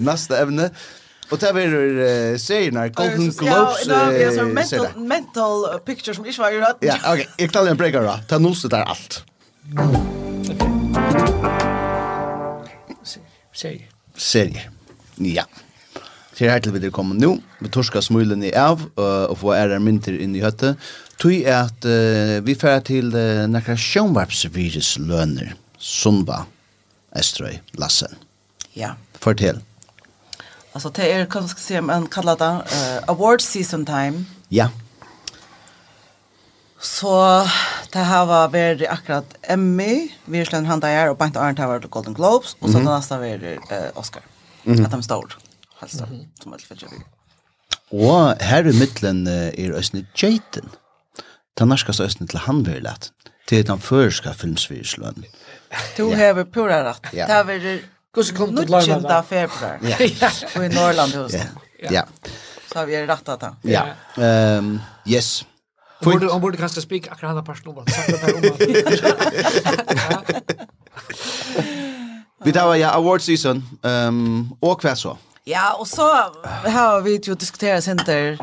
nästa ämne. Och där är det serierna, Golden Globes. Ja, det är så mental, mental picture som inte var ju rätt. Ja, okej. Jag klarar en breaker då. Ta noset där allt. Serie. Serie. Ja. Til her til vi er kommet nå. Vi torska smulen i av og få ære mynter inn i høttet. Tui er at uh, vi fer til uh, nekra sjønvarpsvirus løner, Sundba, Estrøy, Lassen. Ja. Fortell. Ja. Alltså det är kan ska se man kallar det uh, award season time. Ja. Så det här var väl akkurat Emmy, Virsland han där och Bengt Arndt har varit Golden Globes och så mm -hmm. nästa var uh, Oscar. Mm -hmm. Att de står. Helst mm -hmm. som alltid för jag. Och här i mitten är Ösne Jaten. Den norska Ösne till han vil lett. det är den förska filmsvirslön. Du har pura rätt. Det här är Hur ska du til Lorna? 19. februar. Ja. Och i Norrlandhuset. Ja. ja. Så har vi att det. Ja. Ehm, yes. Hon borde, hon borde kanske spika akkurat hela personen om att sakna det om Vi tar ja, award season. Um, och kväll så. Ja, och så har vi ju diskuterat center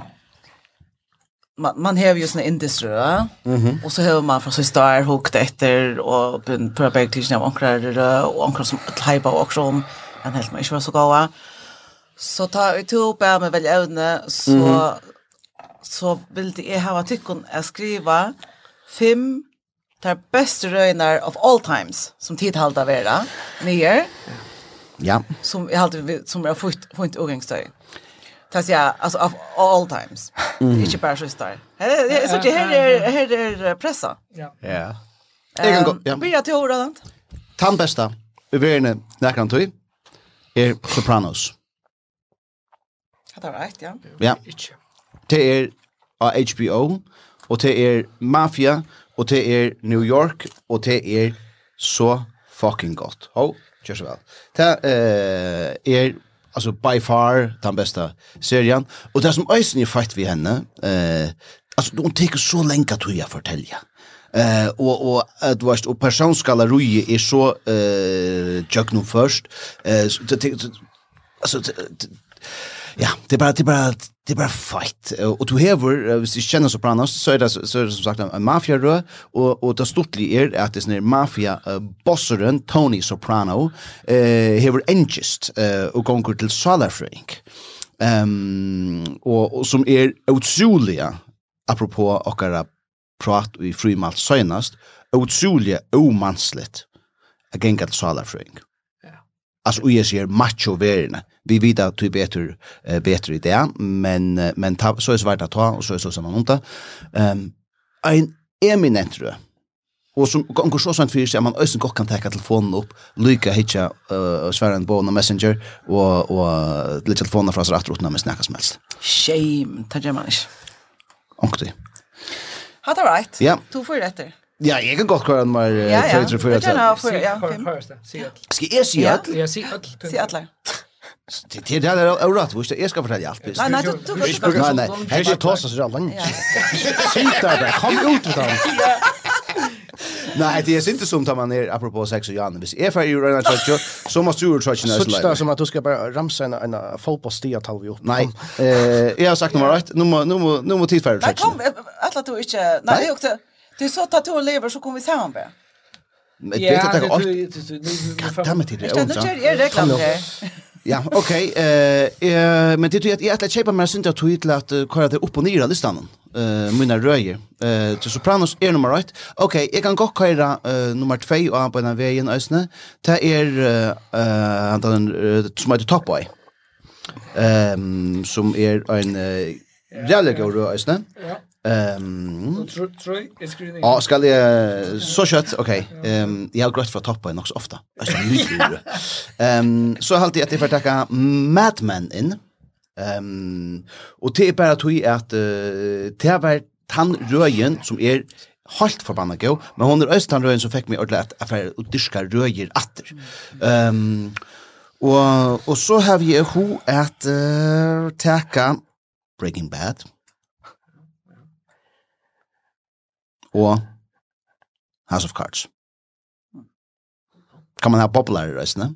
man, man har ju såna indisrö mm och så har man från så star hooked efter och på perspektivet av onkrar och onkrar som hype och också om en helt mycket var så goda så ta ut till på med väl ävne så mm -hmm. så vill det ha vad tycker att skriva fem tar bästa röjnar of all times som tid halda vera nere ja. Som jag alltid som jag fått fått ogängstöj Tas jag alltså of all times. Mm. Inte bara så där. Här så det här är här är pressa. Ja. Ja. Jag kan ja. Vi jag till ordet annat. Tan bästa. Överne näkan tog. Är Sopranos. Det er rett, ja. Ja. Det er av HBO, og det er Mafia, og det er New York, og det er så fucking godt. Ho, kjør så vel. Det eh er alltså by far den bästa serien och det som Eisen är fight vi henne eh alltså de tar så länge att jag fortälja. Eh och och att vart och personskala roje är så eh jag nu först eh så det alltså Ja, det är bara det är bara det är bara fight. Och du har hvis du känner Sopranos så är det så är det som sagt en mafia rö och och det stortli är att det är mafia bosseren Tony Soprano eh har engest eh och går till Salafrink. Ehm och, och som är otroliga apropå okkara prat i frimalt senast otroliga omansligt. Jag gängat Salafrank alltså och jag ser macho värna vi vet att det bättre uh, bättre idé men uh, men ta, så är svårt att ta och så är så som man undrar ehm um, en eminent tror Och som går så sant för sig man ösen godt kan teka telefonen upp, lycka hitja uh, Sverre en bån og Messenger och och lite telefonen från seg rett rotna med snacka som helst. Shame, ta gemanish. Onkti. Hat all right. Ja. Du får rätt. Ja, jeg kan godt køre nummer 3, 4, 5. Ja, Skal jeg si alt? Ja, si alt. Si alt. Det det där är orätt, visst jag ska fortälja allt. Nej, nej, du du Nei, nei, nej. er jag tar så långt. Sitta där, kom ut utan. Nej, det är inte som tar man ner apropå sex och Janne. Hvis är för ju rena touch så måste du touch nästan. Så där som att du ska bara ramsa en en fotbollstia tal vi upp. Nej. Eh, jag har sagt nummer 1, nummer nummer nummer 10 för touch. Nej, kom, att du inte. Nej, jag också. Det är så att du lever så kommer vi samman. Men det är det allt. Damn it, det är också. Jag är reklam det. Ja, okej. Eh men det du att jag att köpa mig synd att tweetla att köra det upp och ner listan. Eh mina röjer. Eh till Sopranos är nummer 1. Okej, jag kan gå köra nummer 2 och på den vägen ösne. Det är eh antar den som heter Top Boy. Ehm som är en Jallegor ösne. Ja. Ehm Ja, skal jeg så kjøtt, ok. Ehm jeg har grøtt fra toppen nok så ofte. Er så mye. Ehm så halt jeg at jeg får takke Mad Men inn. Ehm og det er bare tog at det har vært tann røyen som er halt forbanna go, men hon er østan røyen som fekk meg ordentlig at jeg får dyrka røyer atter. Ehm og og så har vi ho at uh, teka Breaking Bad. og House of Cards. Kan man ha populære røysene?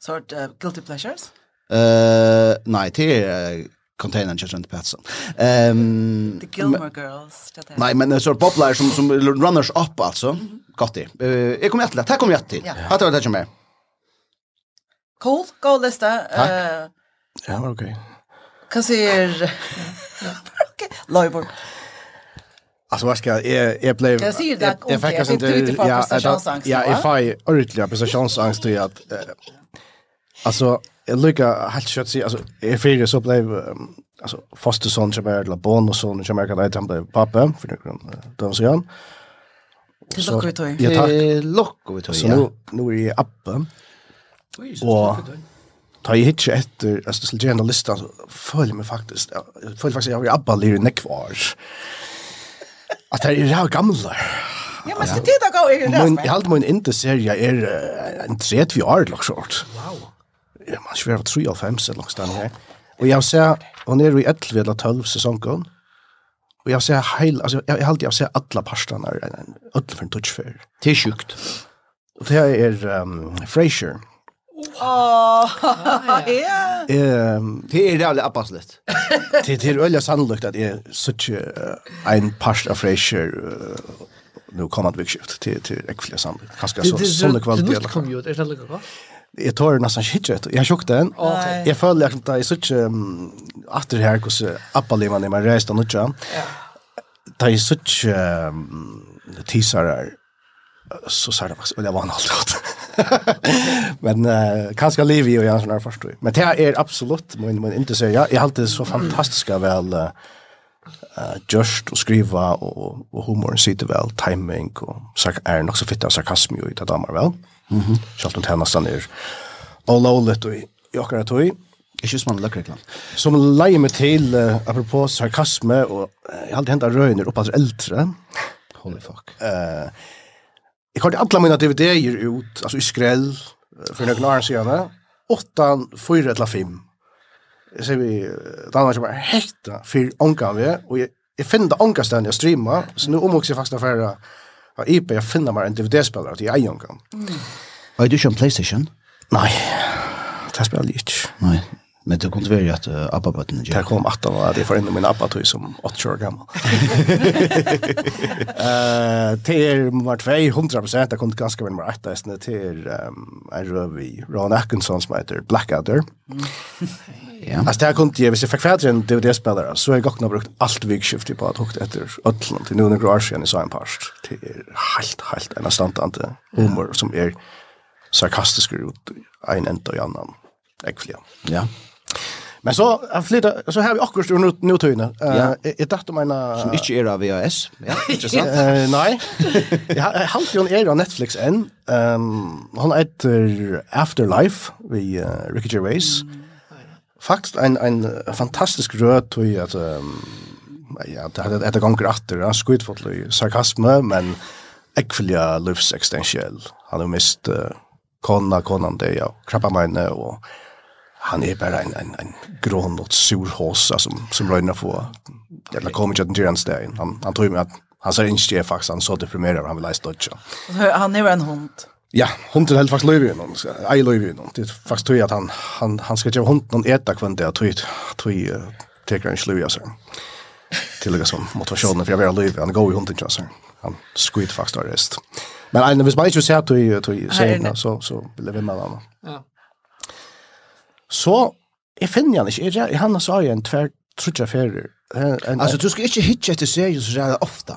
Sort uh, Guilty Pleasures? Uh, nei, det er uh, containern just runt platsen. Ehm The Gilmore Girls. Nei, men så popular som som runners up alltså. Gott det. Eh jag kommer att ta kommer jag till. tar du det som er? Cool, go lista. Eh Ja, okej. Hva sier... Okej. Loibor. Alltså vad ska jag jag, jag blev Jag säger det jag fick alltså inte ja ja if I ordentligt prestationsangst till att alltså jag lycka helt kött sig alltså jag fick så blev alltså foster son som är la bon och son som är kan ta hem pappa för det kan då så igen. Det lockar vi tog. Ja tack. Vi tar. Så nu nu är appen. Och ta i hitch efter alltså till journalisten så följer mig faktiskt följer faktiskt jag är abba lir nekvar. At det er gamle. Ja, men det er da gav jeg det. Jeg halte min inte serie er en tredje vi år, lagt sort. Wow. Ja, man skal være 93 eller noe sted. her. Og jeg ser, hun er i 11 eller 12 sesongen. Og jeg ser heil, altså, jeg jeg halte jeg ser alle parstene, alle for en touchfair. Det er sjukt. Og det er um, Frasier. Åh, ja. Det er reallig appaslet. Det er øyelig sannolikt at jeg sitter en parst av Frasier nu kommande vikskift til, til äckliga sannolikt. Kanskje så såna kvalitet. Det kom jo, ut, är det lika gott? Jeg tar nesten ikke hit, jeg har sjukt den. Jeg føler at jeg så ikke atter her hvordan appalivet er med reist av nødja. Da jeg så ikke tisere så sa det faktisk, och det var allt gott. men uh, kanske lever ju sånn her förstå. Men det är absolut men men inte så jag har alltid så fantastiska väl uh, just och skriva och och humorn sitter väl timing och så är nog så fitta sarkasm jo i det damer väl. Mhm. Kjalt om och tärna stannar. Och lowlet i jag kan ta Ikke som lukker løkker Som leier meg til, uh, apropos sarkasme, og uh, jeg har alltid hentet røyner opp at eldre. Holy fuck. Uh, Jeg har alle mine DVD-er ut, altså i skräll, for noen år siden, Åttan, fyra eller fem. Jeg ser vi, Danmark som er hekta for ångan vi. og jeg, jeg finner det ångan stedet jeg streamer, Så nu omåks jag faktiskt affärer av IP. jeg finner meg en DVD-spiller til jeg ångan. Mm. Var du som Playstation? Nei, det spiller jeg ikke. Nei. Men det kunde vara att uh, ABBA-bötten gjorde. Det kom 18 år, det var ändå min ABBA-tog som 8 år gammal. Det till var 200 procent, det kunde ganska väl vara ett där, till um, en röv i Ron Atkinson som heter Blackadder. Ja. Alltså det här kunde jag, hvis jag fick färdigt en DVD-spelare, så har jag gått brukt allt vikskiftet på att hukt efter Ötland till nu några år sedan i Sain Parst. Det är helt, helt en standande humor som är sarkastisk ut en enda och annan. Äckliga. Ja. Yeah. Men så han flyttar så här vi akkurat nu nu tøyna. Eh jag tänkte mina som inte er av VHS. Ja, inte sant? Eh nej. Jag har ju en era Netflix än. Ehm han heter Afterlife vi uh, Ricky Gervais. Faktiskt en en fantastisk röd tror att ja, det hade ett gång åter, ja, skjutfotlo i sarkasm men livs livsexistentiell. Han har mist konna konan det ja, krabba mig nu och han er bare en en en grån og sur hossa som som røyner få. Det la kommer ju att den där. Han han tror meg at han ser ikke det faktisk, han så deprimerad han vil leise dødja. Han är en hund. Ja, hunden helt faktisk løyver i honom. Ej löv i honom. Det er faktisk tog at han han han skal gjøre hunden noen äta kvendt det tog, tror jag tror jag tar en seg. Til det som motivasjonen, for jeg vil ha løyver. Han går i hunden just så. Han skryter faktisk av rest. Men en hvis man ikke ser att du ser så så vil jeg vinne honom. Ja. Så jeg finner han ikke. Jeg, han sa jo en tver trutja ferier. Altså, du skal ikke hitcha etter serier så jävla ofta.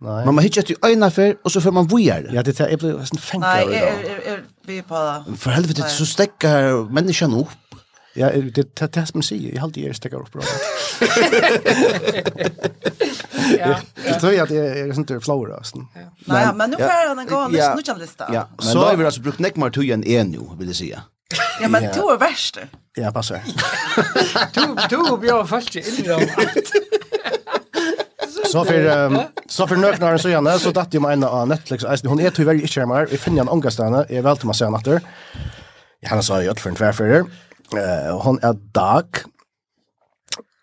Nei. Man hitcha etter øyne fer, og så får man vujer. Ja, det er jag sånn sån fänka. Nej, är är vi på det. For helvete så stekker menneskene opp. Ja, det är det som säger. Jag håller ju stäcker upp bra. Ja. Jag tror att det är sånt där flower alltså. Nej, men nu får han en gång med stå. Ja, men då har vi alltså brukt neckmar till en nu, vill jag säga. Ja, men du är värst. Ja, bara så. Du, du blir först in i dem. Så för um, så för nöknar så gärna så datt ju mig en av Netflix. Alltså hon är tyvärr inte skärmar. Vi finner en ångastande. Jag väl till mig sen natter. Han sa ju att för en tvärfärder. Eh hon är dag.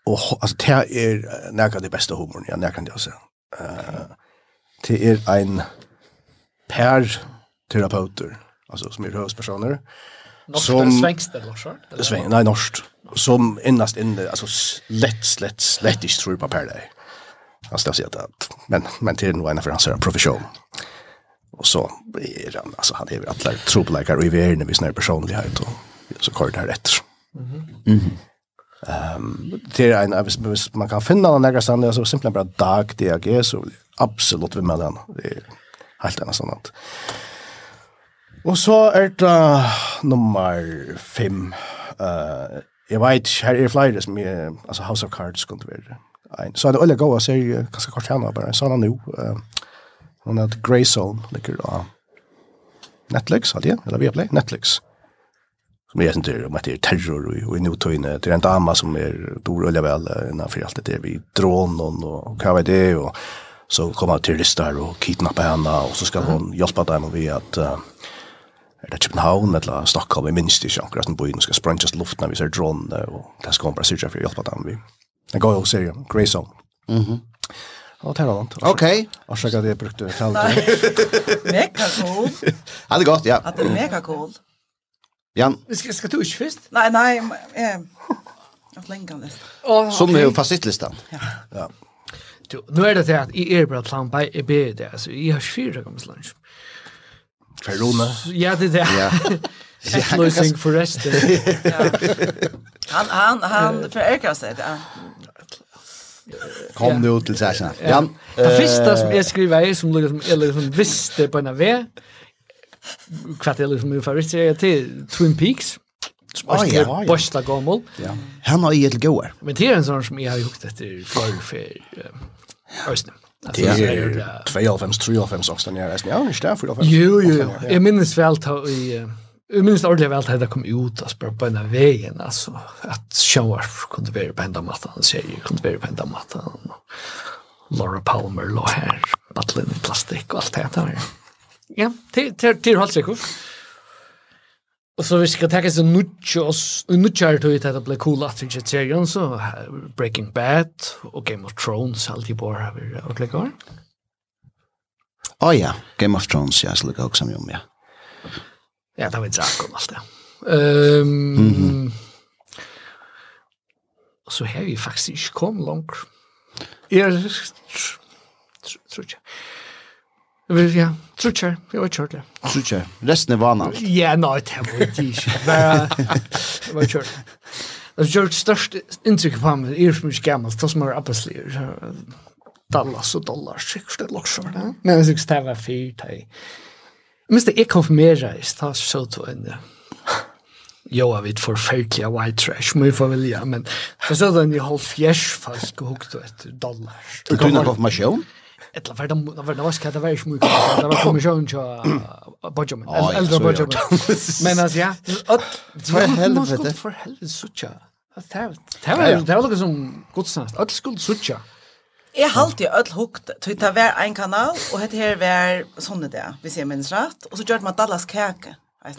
Och alltså det är näka det bästa humorn jag näka kan det alltså. Eh det är en per terapeuter alltså som är huvudpersoner. Eh Norsk som, svenskt eller norskt? Sven, nej, norskt. Som innast inne, alltså slett, slett, slett inte tror på per dig. Alltså jag säger att, men, men till nog en för hans profession. Och så är han, alltså han är ju alla trobeläkare och i världen vid sån personlig personlighet och så kör det här rätt. Mm -hmm. Um, det är en, hvis man kan finna den där stället, så simpelthen bara dag, DAG, så absolut vi med den. Det är helt annat sånt. Og så er det nummer fem. Uh, jeg vet, her er flere som er, altså House of Cards kunne være. Ein. Så er det øyelig gode serier, kanskje kort henne bare, sånn han jo. Hun heter Grey Greyzone, ligger av Netflix, hadde jeg, eller Viaplay, Netflix. Som jeg synes om at det er terror og, og i notøyene. Det er en dama som er dår øyelig vel innenfor alt det der, vi drånen og hva var det, og så kommer terrorister og kidnapper henne, og så skal hun hjelpe dem ved at uh, er det København eller Stockholm, jeg minns det ikke akkurat den byen, skal spranges luften når vi ser dronene, og det skal man bare syrja for å hjelpe dem. Jeg går jo og serie, Grey Zone. Mm -hmm. Og det er annet. Ok. Og så at jeg brukte talen til. mega cool. Ja, det er godt, ja. At det er mega cool. Jan. Skal, skal du ikke først? Nei, nei, jeg har lenge av list. Oh, Som er jo fasitlistan. Ja. ja. Du, nu är det det att i er bare plan by, är ber det, alltså i har fyra gånger lunch. Ferrone. Ja, det där. Ja. Lösning för resten. Han han han förökar sig det. Kom nu till session. Ja. Det första som jag skriver är som liksom eller som visste på en väg. Kvart eller som visste jag till Twin Peaks. Ah, ja, ja. Bosta gammal. Ja. Han har ju ett goer. Men det är en sån som jag har gjort efter för för Östnum. Det er 92, 93 också den jag är ja, inte där för Jo, Jo, jo, jeg minnes vel att i Jag minns ordentligt väl att det kom ut og spør på en av vägen. Alltså, att Showar kunde vara på enda mattan, serier kunde vara på enda mattan. Laura Palmer lå her, battlen i plastikk og alt det här. Ja, det är helt. Och så vi ska ta oss en nutch och en nutch här till att bli cool att inte serien så Breaking Bad och Game of Thrones alltid på har vi och klicka. Ja ja, Game of Thrones ja så skulle också med om ja. Ja, det var inte sagt om allt det. Ehm um, mm. Så har vi faktiskt inte kommit långt. Jag tror inte. Ja, trutcher, vi var kjørt det. Trutcher, resten er vana. Ja, nei, det var ikke ikke. Bare, det var kjørt. Det gjør det største inntrykket på meg, er for mye gammelt, det som er arbeidsliv. Dallas og dollar, sikkert det lagt ja. Men jeg synes det var fyrt, hei. Jeg minns det, jeg konfirmerer, jeg stod så to enn det. Jo, jeg vet forferdelig white trash, må jeg få vilja, men jeg så den i halv fjers fast og hukte etter dollar. Du kunne konfirmasjon? Ja. Etla var de var det var det var ju mycket det var kommission så Benjamin. Äldre Benjamin. men alltså ja. För helvete? för helvete sucha. Det var det var något som godsnast. Öll skuld sucha. Jeg halte jo öll hukt, tog det var en kanal, og hette her var sånne det, hvis jeg minns rett, og så gjør man Dallas kake.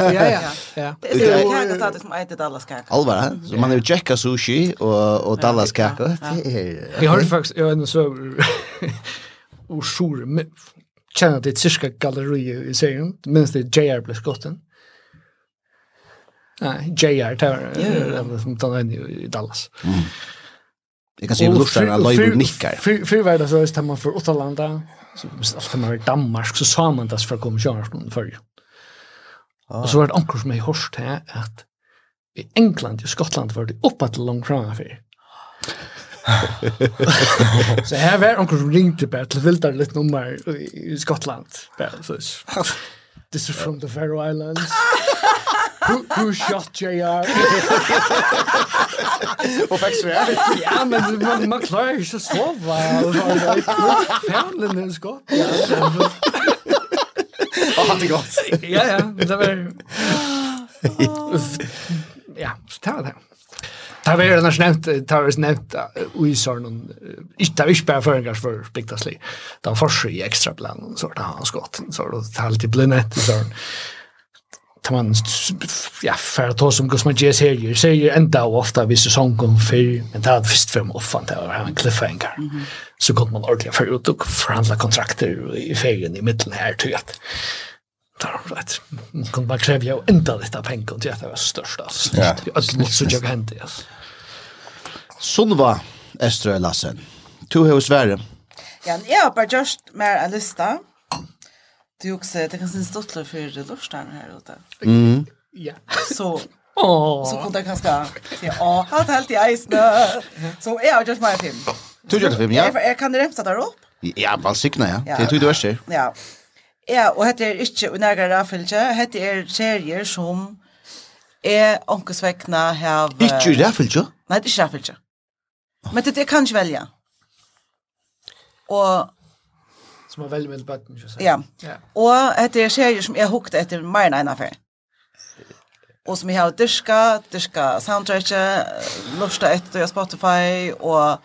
ja, ja, ja. Det är ju kaka att som äter Dallas kaka. Alvar, så man är ju checka sushi och och Dallas kaka. Vi har faktiskt jag ändå så och sur känner det cirka galleri i serien minst det JR blev skotten nej JR tar det som tar den i Dallas mm. Jag kan se hur lustar alla live nickar. För var det så är man för Åtalanda så ofta man i Danmark så sa man det för komma Jarlsson förr. Ah. Och så var det ankor som jag hörst här att i England och Skottland var det uppåt långt framför. så här var onkel som ringde bara till Vildar lite nummer i Skottland. This is from the Faroe Islands. Who, who shot JR? Och faktiskt det. Ja, men man, man klarar ju så sova. Färlen är skott. Ja, han är gott. Ja, ja. Det var... Ja, så tar det. Det har vært annars nevnt, det har vært nevnt i sånn, det har vi bare för for för det har forsøk i ekstra plan så det har han skott så det har alltid blitt nett, så tar man ja for å ta som går som serier, serier enda og ju hvis ofta sånn kom för men det hadde visst för mig offan det har en cliffhanger. Så går man ordentlig för ut og forhandla kontrakter i ferien i middelen her, tror jag tar de rätt. Man kan bara kräva ju inte lite pengar till att det var störst. Ja. Det är alldeles så jag hände. Alltså. Sunva Estra Lassen. Tu hevur svære. Ja, jeg har bare just mer en lista. Du også, det kan synes dottler for lortstaren her ute. Mm. Ja. Så, så kunne jeg kanskje si, åh, hatt helt i eisene. Så jeg har just mer film. Du har just film, ja. Jeg, kan remsa der opp. Ja, vel valsikna, ja. ja. Det er du du er Ja. Ja, og hette er ikke unærgare rafilje. Hette er serier som er onkesvekna hev... Ikke rafilje? Nei, det er ikke rafilje. Men det, det kan ikke velge. Og som har veldig med bøtten, ikke sant? Ja. ja. Og etter er serier som jeg hukte etter mer enn en affær. Og som jeg har dyrka, dyrka soundtracket, lusta etter Spotify, og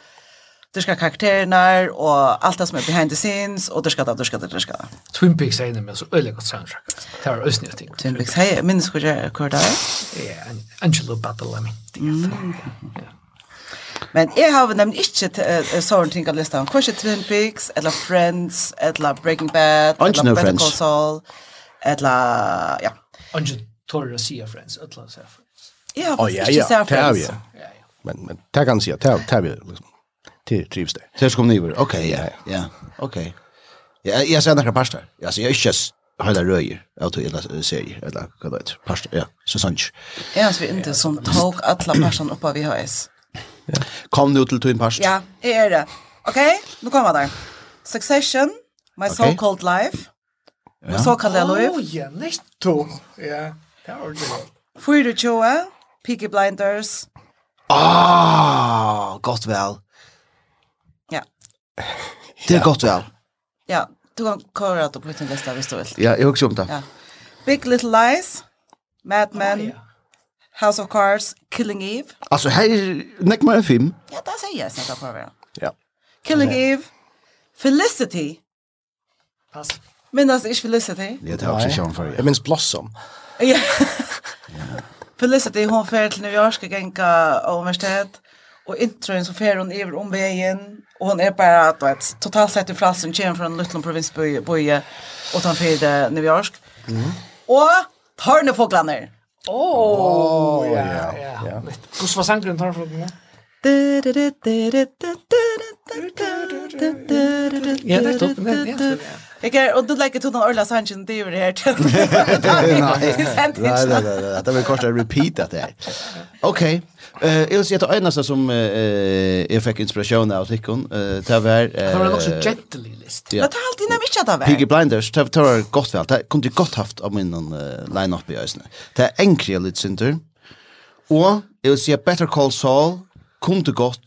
dyrka karakterene, og alt det som er behind the scenes, og dyrka det, dyrka det, dyrka det. Twin Peaks er med så øyelig godt soundtrack. Det er også nye ting. Twin Peaks, hei, minnes hvor det er? Ja, Angelo Badalamenti. Mm. Ja. Men jeg har nemlig ikke uh, sånne ting av lista. Kanskje Twin Peaks, eller Friends, eller Breaking Bad, eller no Better Call Saul, eller, ja. Ange Torre Sia Friends, eller Sia Friends. Jeg har faktisk ikke si av Friends. Ja, ja. Men, men det kan han si, det er vi liksom. Det trivs det. Det skal ni vara. Okej, ja. Ja. Okej. Ja, jag ser några pastor. Ja, ser jag just hela röjer auto eller serie eller vad det heter, Pastor, ja. Så sant. Ja, så inte som tog alla personer upp av VHS. Kom nu til Twin Past. Ja, jeg er det. Ok, nå kommer der. Succession, My okay. So-Called Life. Ja. Så kan det lov. Åh, ja, netto. Ja, det var det. Fyre tjoe, Peaky Blinders. Ah, godt vel. Ja. Det er godt vel. Ja, du kan kåre at du på din liste hvis du vil. Ja, jeg har ikke om det. Ja. Big Little Lies, Mad Men, oh, ja. House of Cards, Killing Eve. Alltså här är näck mer en film. Ja, det säger jag snart på det. Ja. Killing Eve, Felicity. Pass. Men alltså är Felicity. Ja, det har också sjön för. Jag minns Blossom. Ja. Felicity hon färd till New York och gänka universitet. Och introen så fer hon över omvägen. Och hon är bara att vet, totalt sett i flassen kommer från Lutlund provinsboje och tar färd New York. Mm. Och tar fåglarna. Åh, ja, ja. Hvordan var sangren tar for det? Ja, det er den. Jeg er, og du legger to noen Orla Sanchez og det her til. Nei, nei, nei, det var kort å repeat dette her. Ok, Eh, jag ser det enda som eh jag fick inspiration av Tickon. Eh, det var eh Det var också gently list. Men det har alltid nämligen inte där. Piggy Blinders, det var gott väl. Det kunde gott haft av min line-up i ösnen. Det är enkelt lite synder. Och jag vill säga Better Call Saul kunde gott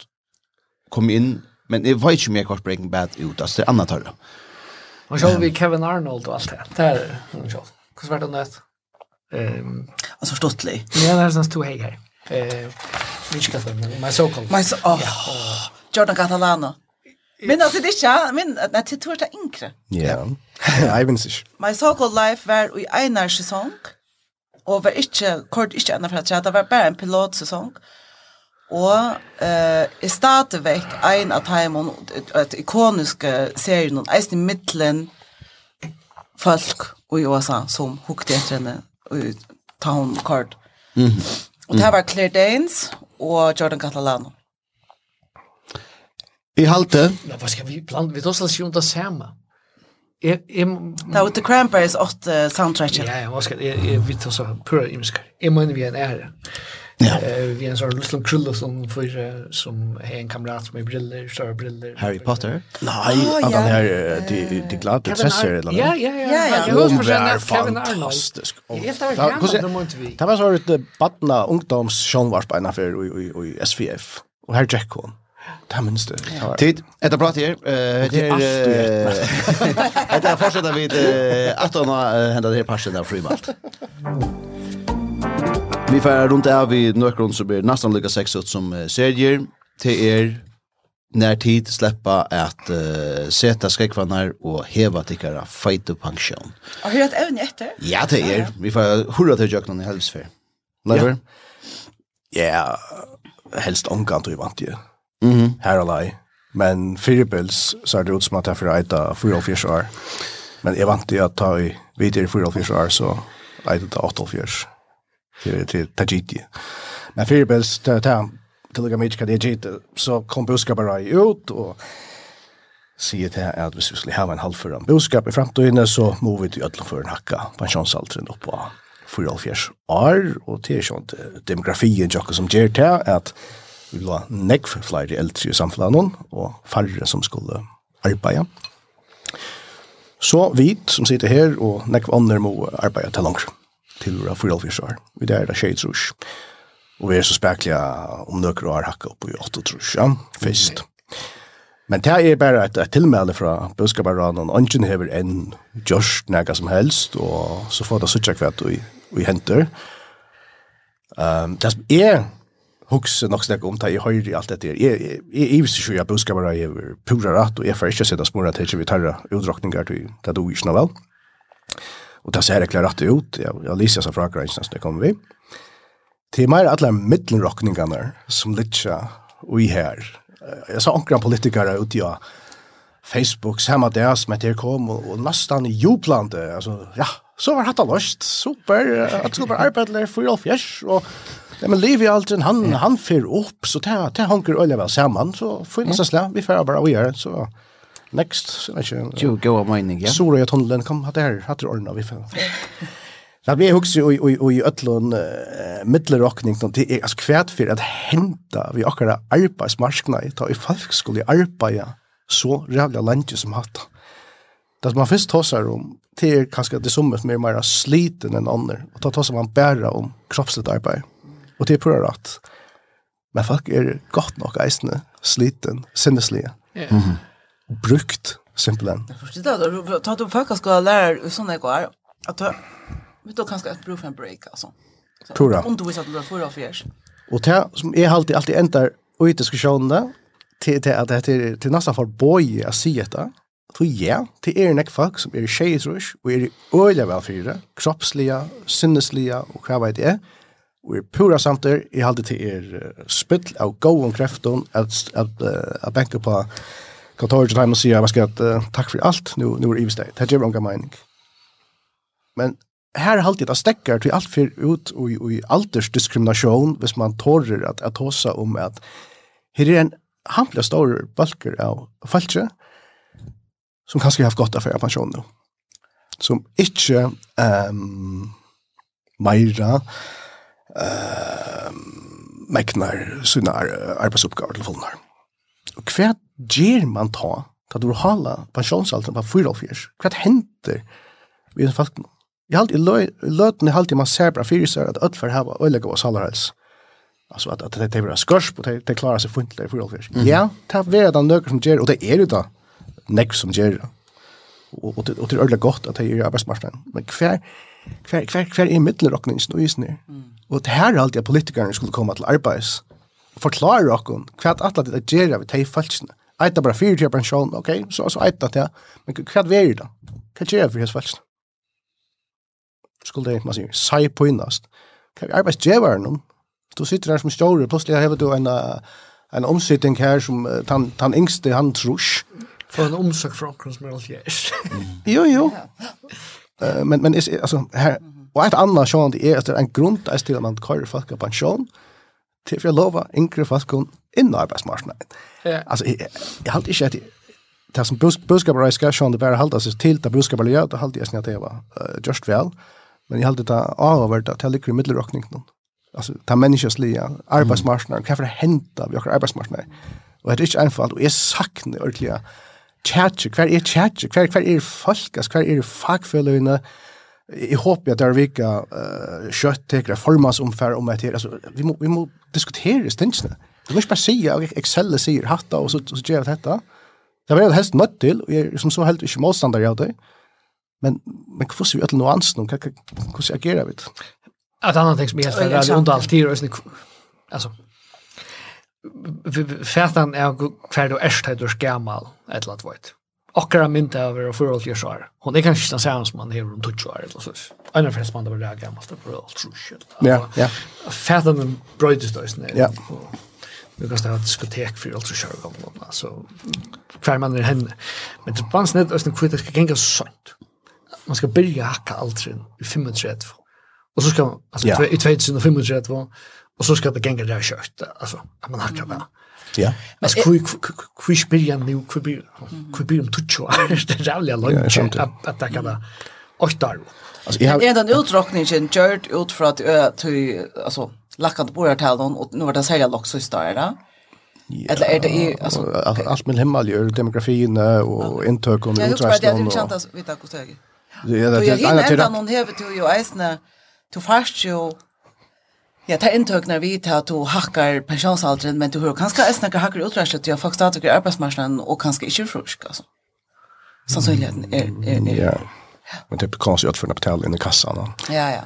kom in, men jeg vet ikke mer jeg kvart Breaking Bad ut, alltså det er annet høyre. Man sjå vi Kevin Arnold och allt det. Det är man sjå. Hur var det nødt? Ehm, altså, stortlig. Ja, det är sånt två hej her eh finska filmer. my so called. Men så oh, ja. Jordan Catalano. Men alltså det är men att det tror jag inkre. Ja. Jag vet inte. My so called life var i en säsong. Och var inte kort inte andra för att det var bara en pilotsäsong. Og eh er stadigvæk ein av timon et ikoniske serien, eist i middelen folk i USA som hukte etter henne, og ta hon kort. Mm. Og det var Claire Danes og Jordan Catalano. I halte... Nå, hva skal vi plan? Vi tar oss ikke om det samme. Jeg, jeg, det var The Cranberries 8 soundtracket. Ja, ja, hva skal vi tar oss pura imskar. Jeg mener vi er en ære. Ja. Eh, vi är en sån liten krulla som för som är en kamrat som är briller, stora briller. Harry Potter? Nej, oh, att han här det det glada tresser eller något. Ja, ja, ja. Jag hör förstås Kevin Arnold. Det var så ett barna ungdoms Sean på en affär i i SVF och här Jack hon. Det minns du. Tid, etter prat her. Det er Etter fortsetter vi til 18 og hendet her parsen av Frymalt. Vi får runt av i Nökron så blir nästan lika sex ut som serier Till er när tid släppa att uh, sätta skräckvannar och heva tickara fight up pension. Har du hört även efter? Ja, det är. Vi får hurra till Jöknan i helvsfär. Lever? Ja, helst omkant du vant ju. Mhm. Här lai. Men Firebels så är det ut som att jag får äta 4 år. Men jag vant ju att ta i vidare 4 år så äta 8 år til, til Tajiti. Men Firebells tar ta til lika mycket kan det ge så kom boskapare ut och sier til at hvis vi skulle ha en halvføren boskap i fremtiden, så må vi til ødelen for en hakka pensjonsalderen opp på 44 år, og til sånn demografien til som gjør til at vi vil ha nekv flere eldre i samfunnet, og færre som skulle arbeide. Så vi som sitter her, og nekv andre må arbeide til langt til våra fyra år. Vi der er det skjeit trus. Og vi er så spekliga om nøkker år hakka opp i 8 trus, ja, fyrst. Men det er bare et, et tilmelde fra budskaparanen, og ønsken hever enn gjørst nega som helst, og så får det suttje kvart vi, vi henter. Um, det som er hugsa nok snakka om det i høyre i alt dette. Jeg jeg, jeg, jeg visste ikke at budskapere er pura rett, og jeg får ikke sette spore at vi tar utdrakninger til det du ikke noe vel. Og det ser klart rett ut. Jeg, jeg lyser seg fra Ukraina så det kommer vi. Till mer alle mittelrockningarna som litcha och i här. Jag sa ankra politiker ut ja. Facebook samme det som att kom og, og nesten jublande. Altså, ja så var hatt løst. super at skulle bara arbeta for all fjers. Og, ja, men lever i en han han för upp så det tar hanker öliga vel sammen. så får vi nästan slä vi får bara och göra så next, ikke? Jo, gå av mening, ja. Sora i tunnelen, kom, hatt det her, hatt det ordna vi for. Så vi husker jo i øtlån uh, midlerrockning, det er altså kvært for at henta vi akkurat arbeidsmarskene, i, ta i folk skulle arbeide så rævlig landje som hatt. Det man først tåsar om, det er kanskje det som er mer sliten enn andre, og da tåsar man bare om kroppsligt arbeid. Og det er prøver at, men folk er godt nok eisende, sliten, sinneslige. Yeah. Mm -hmm brukt simpelthen. Jag förstår det. Ta du faktiskt ska lära såna går att vet du kanske ett bruk för en break alltså. Tror jag. Om du visst att du för av fjärs. Och det som är alltid alltid ändar i inte ska til, där till att det till til nesten för boy att si detta. for ja, till er näck folk som är i och og er i för velfyrre, Kroppsliga, sinnesliga och vad vet jeg, og er pura samtidigt jeg alltid till er spytt av gåen kreften, at, att att at på kan ta ut hem och säga vad ska jag tack för allt nu nu är det istället. Det ger en mening. Men här har alltid att stäcka till allt för ut och i alters diskrimination hvis man tårer att att hossa om att här är en hamla stor balker av falske som kanske har haft gott affär pension då. Som inte ehm um, Meira eh um, meknar sina arbeidsoppgaver til fullnar. Og hva ger man ta, kan du hala pensionsalderen på 44, hva henter vi en falken? Jeg halt i løtene halt halte man ser bra fyrir seg at ødfer hava øylega og salarhels. Altså at, at det er vera skørs på, det klarar seg funtler i 44. Ja, det er vera den nøkker som ger, og det er jo da nek som ger det. Og, og, og det er øyelig godt at det er i. Men hver, hver, hver, hver er middelrokningen og isen er? Og det her er alltid at politikerne skulle komme til arbeids og forklare okken hva at alle det gjør vi tar falskene. Eita bara fyrir til pensjon, ok, så, så eita til, men hva er det da? Hva er det for hans velsen? Skulle det, man sier, sei på innast. Hva er arbeidsgjevaren om? Du sitter her som stjåre, plutselig har du en, en omsitting her som tan, tan yngste, han trus. Få en omsak fra akkurat som er alt gjers. Jo, jo. Uh, men, men altså, her, og et annet det er at det er en grunn til at man kører folk av pensjon, til for jeg lover yngre folk inn i arbeidsmarknaden. Ja. Alltså jag, jag har inte att det som budskapare ska sjön det bara hålla sig till det budskapare gör det håller jag snart det var just väl. Men jag har det avvärt att jag ligger i mittelrockningen. Alltså ta människosliga arbetsmarknaden, kan för hända vi har arbetsmarknaden. Och det är inte enkelt och är saknar ordentligt tjatje, hver er tjatje, hver, hver er folk, hver er fagfølgene, jeg håper at det er vika uh, kjøttekere, formasomfær om etter, altså, vi må, vi må diskutere stindsene. Mm. Du ikke bare si, att Excel sier hatta og så, så gjør jag dette. Det var jeg helst nødt til, og jeg er som så helt ikke målstander av det. Men, men hvordan ser vi ötla nuansen om? Hur agerar vi? Ett annat ting som är helt färdigt under allt tid är alltså fätan är kvar då ärst här gammal ett lat vart. Akkurat mynt över och för allt jag sa. Hon är kanske inte samma som man är runt 20 år eller så. Annars finns man där gammal för allt tror jag. Ja, ja. Fätan brödes då Ja. Vi kan ha diskotek för allt så kör om dem kvar man är henne. Men det fanns net östen kvitt ska gänga sånt. Man ska börja hacka allt i 35. Och så ska alltså ja. i 2035 och så ska det gänga där kört alltså att man hackar det. Ja. Men kvui kvui spyrja nu kvui kvui blir om tutcho. Det är jävla långt att att det åtta år. Alltså Er den utdrockningen gjort ut för at, alltså lackant på det här och nu var det sälja loxsystar då. det. Eller är det i alltså allt med himmel gör demografin och intök och utrustning. Jag tror att det är intressant att veta hur det är. Det är det är annat till att någon häver till ju isna till fast ju Ja, ta intøk når vi tar du hakkar pensjonsalderen, men du hører kanskje jeg snakker hakkar utræslet til at folk stadig er arbeidsmarsjonen og kanskje ikke er frusk, altså. Sannsynligheten er... er, er. Ja, men det er kanskje utførende på talen i kassan. Ja, ja.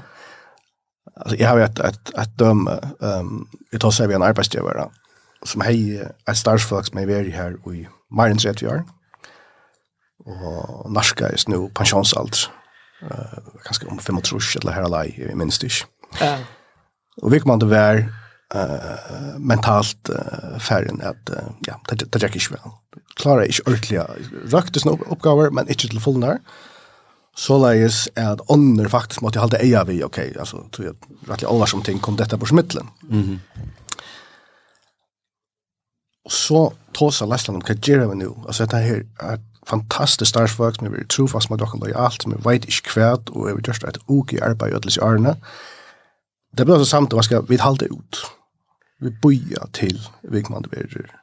Alltså jag har ju ett ett ett döme ehm um, jag tar sig vi en arbetsgivare som hej ett starsfolk med vi här i Martin Jet VR. Och norska är nu pensionsalder. Eh uh, kanske om 35 eller här alla i minst inte. Ja. Och vi kommer att vara eh mentalt uh, färgen att uh, ja, det det gick inte väl. Klara är ju ordentligt. Rakt det snö uppgifter men inte till fullnar. Mm så leis at ånder faktisk måtte halda eia vi, ok, altså, tror jeg, rettelig alle som ting kom dette på smittelen. Mm -hmm. Og så tåsa Lestland om hva gjør vi nå? Altså, dette her er fantastisk startsfolk som er trofast med dere lojalt, som er vet ikke kvæt, og er just et uke i arbeid i ødelis i årene. Det blir altså samt, hva skal vi halda ut? Vi boja til Vigmand Verger,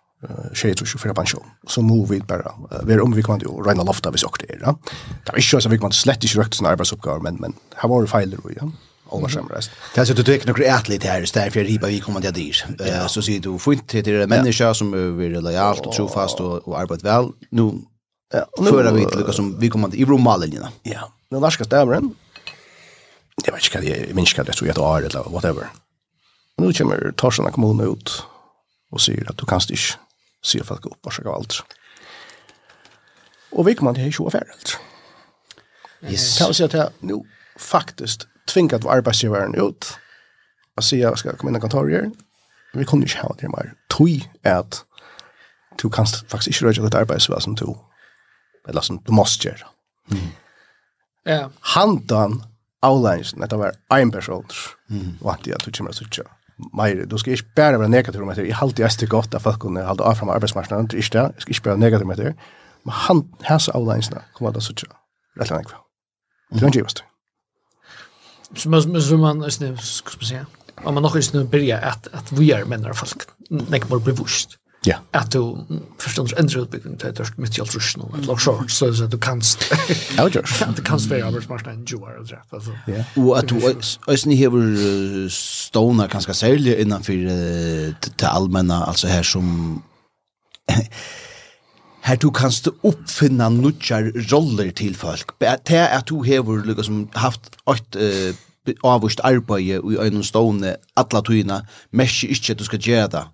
tjejer och för pension. Så må vi bara vara omvikvande och rena lofta vi sakta Ja. Det är inte så att kan slett inte rökt sina arbetsuppgifter men men här var det fejler och ja. Alla Ola rest. Det är så att du tek några ätligt här så därför riba vi kommer till dig. Så säger du fint till det människa som är lojalt och trofast och, och arbetar väl. Nu föra vi till som vi kommer till i Romalinjerna. Ja. Nu varska stämren. Jag vet inte vad jag minns kan det så jag år eller whatever. Nu kommer Torsarna kommun ut och säger att du kan inte sier folk opp og sjekker alt. Og vi kommer til 20 være alt. Yes. Kan vi si at jeg nå faktisk tvingat vår arbeidsgiveren ut og sier jeg skal komme inn i kontorier. Vi kunne ikke ha det mer. Tøy er at du kan faktisk ikke røyde ditt arbeid som du eller som du måste gjøre. Mm. Ja. Handan avlænsen, dette var en person, mm. og han at du kommer til å mer, du skal ikke bare være negativ om det, jeg halte jeg styr godt at folk kunne halte av frem arbeidsmarknaden, det er ikke det, jeg skal ikke bare være negativ om det, men han, hans avleinsene kommer til å sitte rett og slett. Det er en givest. Så man, skal man si, om man nok ikke begynner at, at vi er menn folk, nek bare bli vust. Ja. Att du förstås ändrar utbildning till att mitt i allt ruschen och lock short så att du kan Ja, gör. Ja, du kan svära över smart än ju är det alltså. Ja. Och att du ösn här var stona ganska sälja innan för till allmänna alltså här som här du kanst uppfinna nutjar roller till folk. Det är att du har liksom haft ett avvist arbeid i en stående alla tøyina, Mesh ikkje at du skal gjere det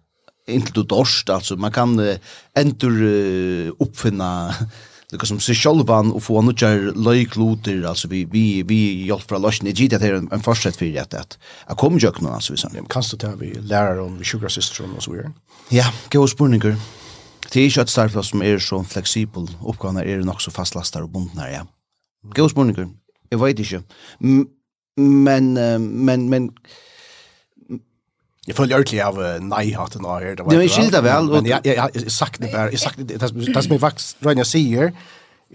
inte du dorst alltså man kan uh, endur uh, uppfinna det som seg självan og få några løykloter, alltså vi vi vi hjälper jeg gitt at det er en försätt för det att jag kommer ikke kunna alltså vi så kan du ta vi lärare om vi sugar sister och så vidare. Ja gå spurningar. Det er ikke et startplass som är så flexibel. Oppgavene är nok så fastlastar och bundnar ja. Gå spurningar. Jag vet inte. Men men men Jeg føler ordentlig av nej hat den här. Det var ju skilda väl. Men jeg, jeg sakner bare, jeg sakner, det det det som jeg faktisk Rania sier,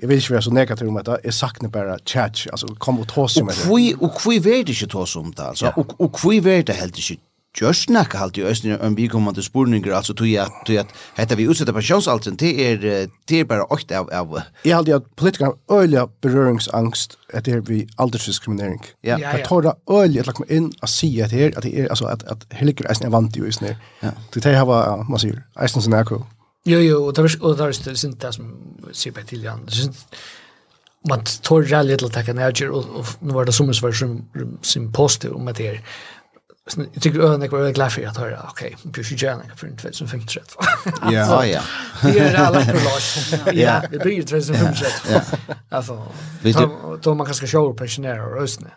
jeg vil ikke være så negativ om dette, jeg sakner bare chat, altså kom og tås om med det. Och vi och vi ikke tås om det alltså. Och og vi vet det helt ikke just nekka halt i òsni om vi en til spurningar altså tog jag tog at hetta vi utsetta pensionsaltern det är det er bare åkt av av Jeg hade at politiska öliga beröringsangst att det är vi aldersdiskriminering. ja ja. Jeg tar det öliga att komma inn og se at det at det er, altså at, at helger är er vant i ju Ja. det er hava, man ser östnir såna cool jo jo och där och där är det inte som ser på till igen man tar det lite att tacka när och nu var det som en svär som som post om att det är jag tycker öarna var väldigt glad för att höra, okej, okay, Björs i for en 2015. Ja, ja. Det är alla på Lars. Ja, det blir 2015. Alltså, då man kanske kör på pensionärer och röstna.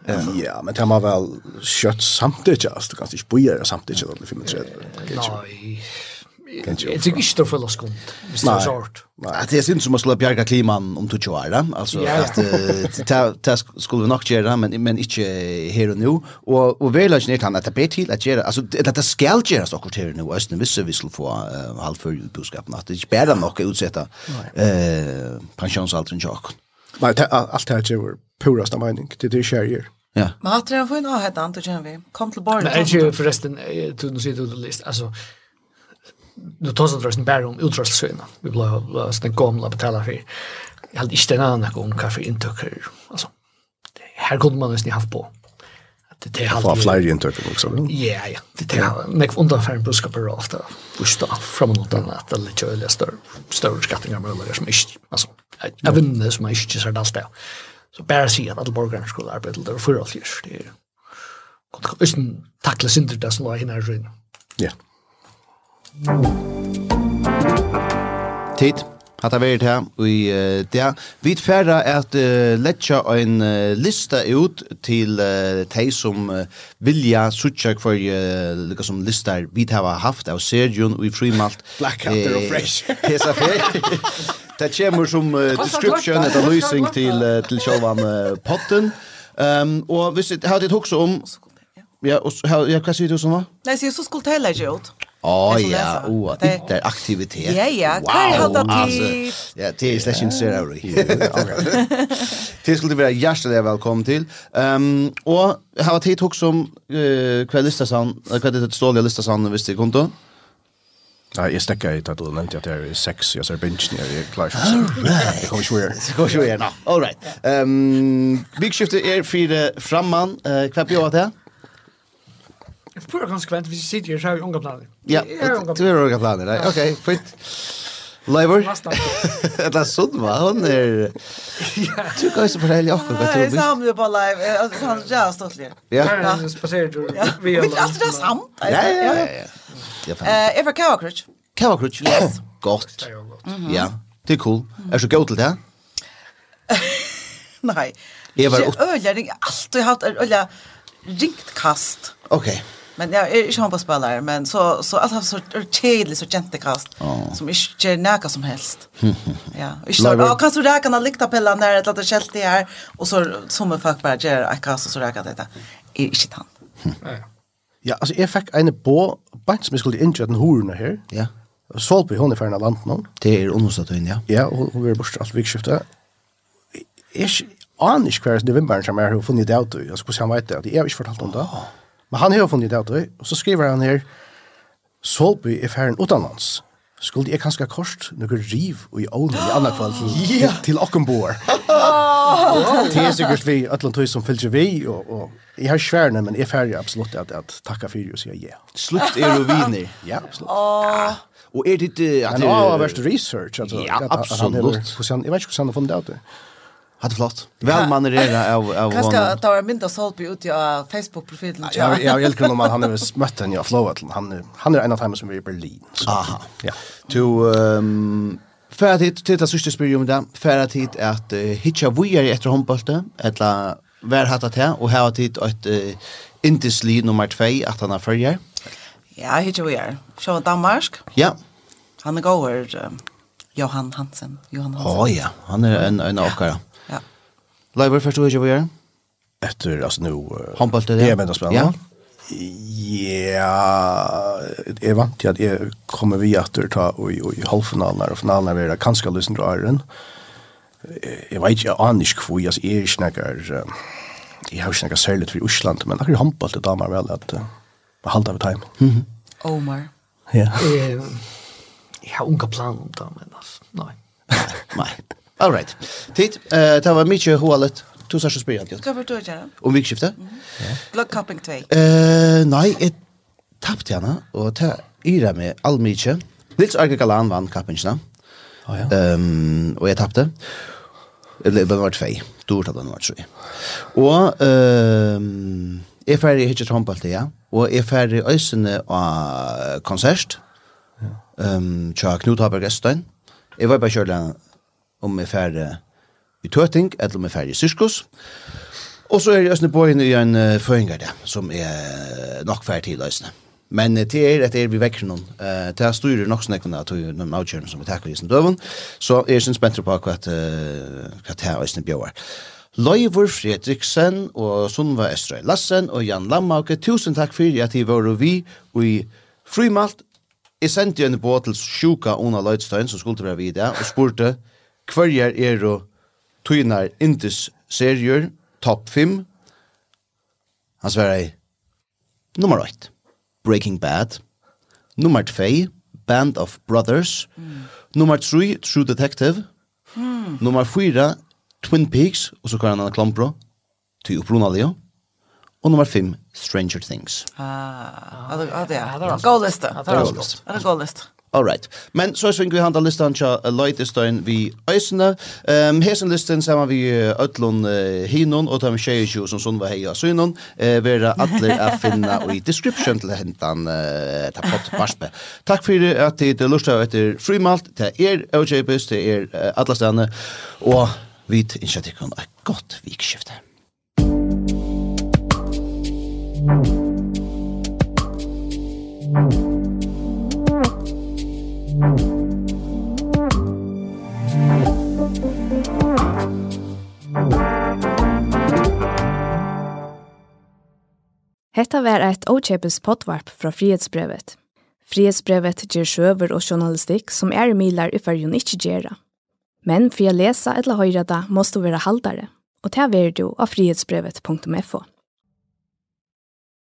Ja, men det har man väl kött samtidigt, alltså, du kan inte bojar samtidigt, det 35. Nej, Jag tycker inte det följer skumt. det är sort. Nej, det är synd som att slå bjärga kliman om 20 år, alltså att det skulle vi nog göra men men inte här och nu och och väl inte han att det blir till att göra alltså att det skall göras också här nu östen visst vi skulle få halv för budskapen att det bättre nog att utsätta eh pensionsåldern jag. Nej, allt det här är purast mening. Det är skärjer. Ja. Men att det får en nå hetan då känner vi. Kom till bordet. Nej, förresten du nu sitter du list alltså nu tar sig drösten bara om utrustningssöjna. Vi blir sådana gamla betala för. Jag hade inte en annan om kaffe intöker. Alltså, här kunde man nästan haft på. Det det har flyr intöker också. Ja, ja. Det har näck undanfärn buskapar ofta. Busta från något annat eller lite större större skattningar med eller som ist. Alltså, jag vet inte som inte så där ställ. Så bara se att alla borgarna skulle arbeta där för att just det. Kan kan tackla synder det som var hinner Ja. Tid. Hatta vært her i uh, det. Vi tferra at uh, letja en uh, lista ut til uh, de som uh, vilja sutja for uh, lika som listar vi har haft av Sergion og i frimalt. Black Blackouter og fresh. Hesa fer. Det kommer som uh, description etter lysing til, uh, til sjåvan uh, potten. Um, og hvis jeg har det også om Ja, och ja, vad säger du som var? Nej, så så skulle tälla ju ut. Åh ja, oh, det är aktivitet. Ja, ja, kan jag hålla till. Ja, det är slash in zero. Det skulle vara hjärtligt välkommen till. Ehm och har tid också om kvällista sån, kvället ståliga lista sån visst det konto. Ja, jag stäcker ut att og nevnte att det är sex, jag ser bingen, jag är klar. Det kommer ikke gjøre. Jeg kommer ikke. All right. Ehm big shift är för framman. eh hva blir det? Pura konsekvent, hvis jeg sitter her, så har vi unga planer. Ja, du har unga planer, nei. Ok, fint. Leivor? Det er sånn, va? Hun er... Du kan ikke fortelle akkurat hva du blir. Jeg samler på live. Han er jævla stått litt. Ja. Vi vet alltid det er samt. Ja, ja, ja. Jeg var kavakrutsk. Kavakrutsk? Yes. Godt. Ja, det er cool. Er du så god til det? Nei. Jeg var... Jeg har alltid hatt øyla ringt kast. Okej. Men jag är inte handbollsspelare, men så, så allt har så tydligt så gentekast oh. som inte gör näka som helst. ja, och så, ja, kan så räkna likta pella där det låter skällt det här och så som en fuck bara gör att kast och så räkna detta. Är inte han. Ja, alltså jag fick en på bant som skulle intra den horna här. Ja. Solby, hon är färna land nu. Det är understatyn, ja. Ja, och vi blir borst allt vikskiftet. Är aner kvar i novemberen som jeg har funnit det ut. Jag skulle säga han vet det. Jag har inte fortalt om det. Oh. Men han har funnit det då, och så skriver han här Solby i färden utanlands. Skulle jag kanske kort några riv och i ån i andra kväll till, yeah. till Ockenboer. Det är säkert vi Atlantoy som följer vi och, och jag har svärna men är färdig absolut att, att tacka för det och säga ja. Slut är du viner. Ja, absolut. Oh. Och är det att det är... Han har värst research. Alltså, ja, absolut. Jag vet inte hur han har funnit det. Hatt flott. Väl man er det av av hon. Kanske ta en bild av ut på Facebook profilen. Ja, jag jeg elsker om han har mött en jag flowat han han är en av dem som vi i Berlin. Aha. Ja. To ehm för att hit det sista spyrum där för att hit att hitcha vi är efter handbollen eller vär hatt det här och här att hit ett Indisli nummer 2 att han har förjer. Ja, hitcha vi är. Så Danmark. Ja. Han går Johan Hansen. Johan Hansen. Oh ja, han är en en åkare. Ja. Leiber, først du ikke hva gjør? Etter, altså nå... Håndbølte det? Det Jeg mener spennende. Ja. Ja, jeg vant til at jeg kommer vi etter ta og i halvfinalen og finalen er det kanskje lysen til æren. Jeg vet ikke, jeg aner ikke hvor jeg er ikke nekker... jeg har ikke nekker særlig for Osland, men akkurat håndball er damer vel at jeg halter av time. Omar. Ja. Jeg har unga plan om damer, altså. Nei. Nei. All right. Tid, det var mycket hålet. Du sa så spyr jag. Ska vi ta det? Om vikskifte? Block camping 2. Eh, nej, ett tappte henne och ta yra med all mycket. Nils Arke Galan vann kappingsna. Ja ja. Ehm och jag tappte. Eller det var två. Du tappade nog tror jag. Och ehm är färdig hitcha trompalt ja. Och är färdig ösene och konsert. Ehm Chuck Knut Habergestein. Jag var på kjørla om jeg færre i tøting, eller om jeg færre i syrskos. Og så er jeg østene på inn i en uh, føringer der, som er nok færre til østene. Men det er at er vi vekker noen. Uh, til jeg styrer nok snakkene at vi noen avkjørende som vi takker i sin døven. Så er jeg synes spent på hva det til østene bjør. Løyvor Fredriksen og Sunva Estrøy Lassen og Jan Lammauke, tusen takk for at I var og vi og i Frymalt. Jeg sendte en båt til sjuka Ona Løydstøyen som skulle være videre og spurte Hverjar er og tøynar indis serier, top 5. Han svarer nummer 1, Breaking Bad. Nummer 2, Band of Brothers. Mm. Nummer 3, True Detective. Mm. Nummer 4, Twin Peaks, og så kan han klompro, til opprunalige. Og nummer 5, Stranger Things. Ah, ah det er en god liste. Det er en god liste. All right. Men så svingar vi handa listan tja Leitestein vi Øysene. Um, hesen listan sammen vi Øtlund uh, Hinon og Tom Sheishu som sånn var heia synon. Uh, vera atler a finna i description til hentan uh, ta pott barspe. Takk for at tid lusta etter frimalt. til er OJPs, til er uh, atlastane. Og vi initiatikon er godt vikskifte. Hetta var eit åkjepes potvarp fra Frihetsbrevet. Frihetsbrevet ger sjøver og journalistikk som er milar i fyrjun ikkje gjerra. Men for å lese eller høyre da, måste du være haldare, og ta er du av frihetsbrevet.fo.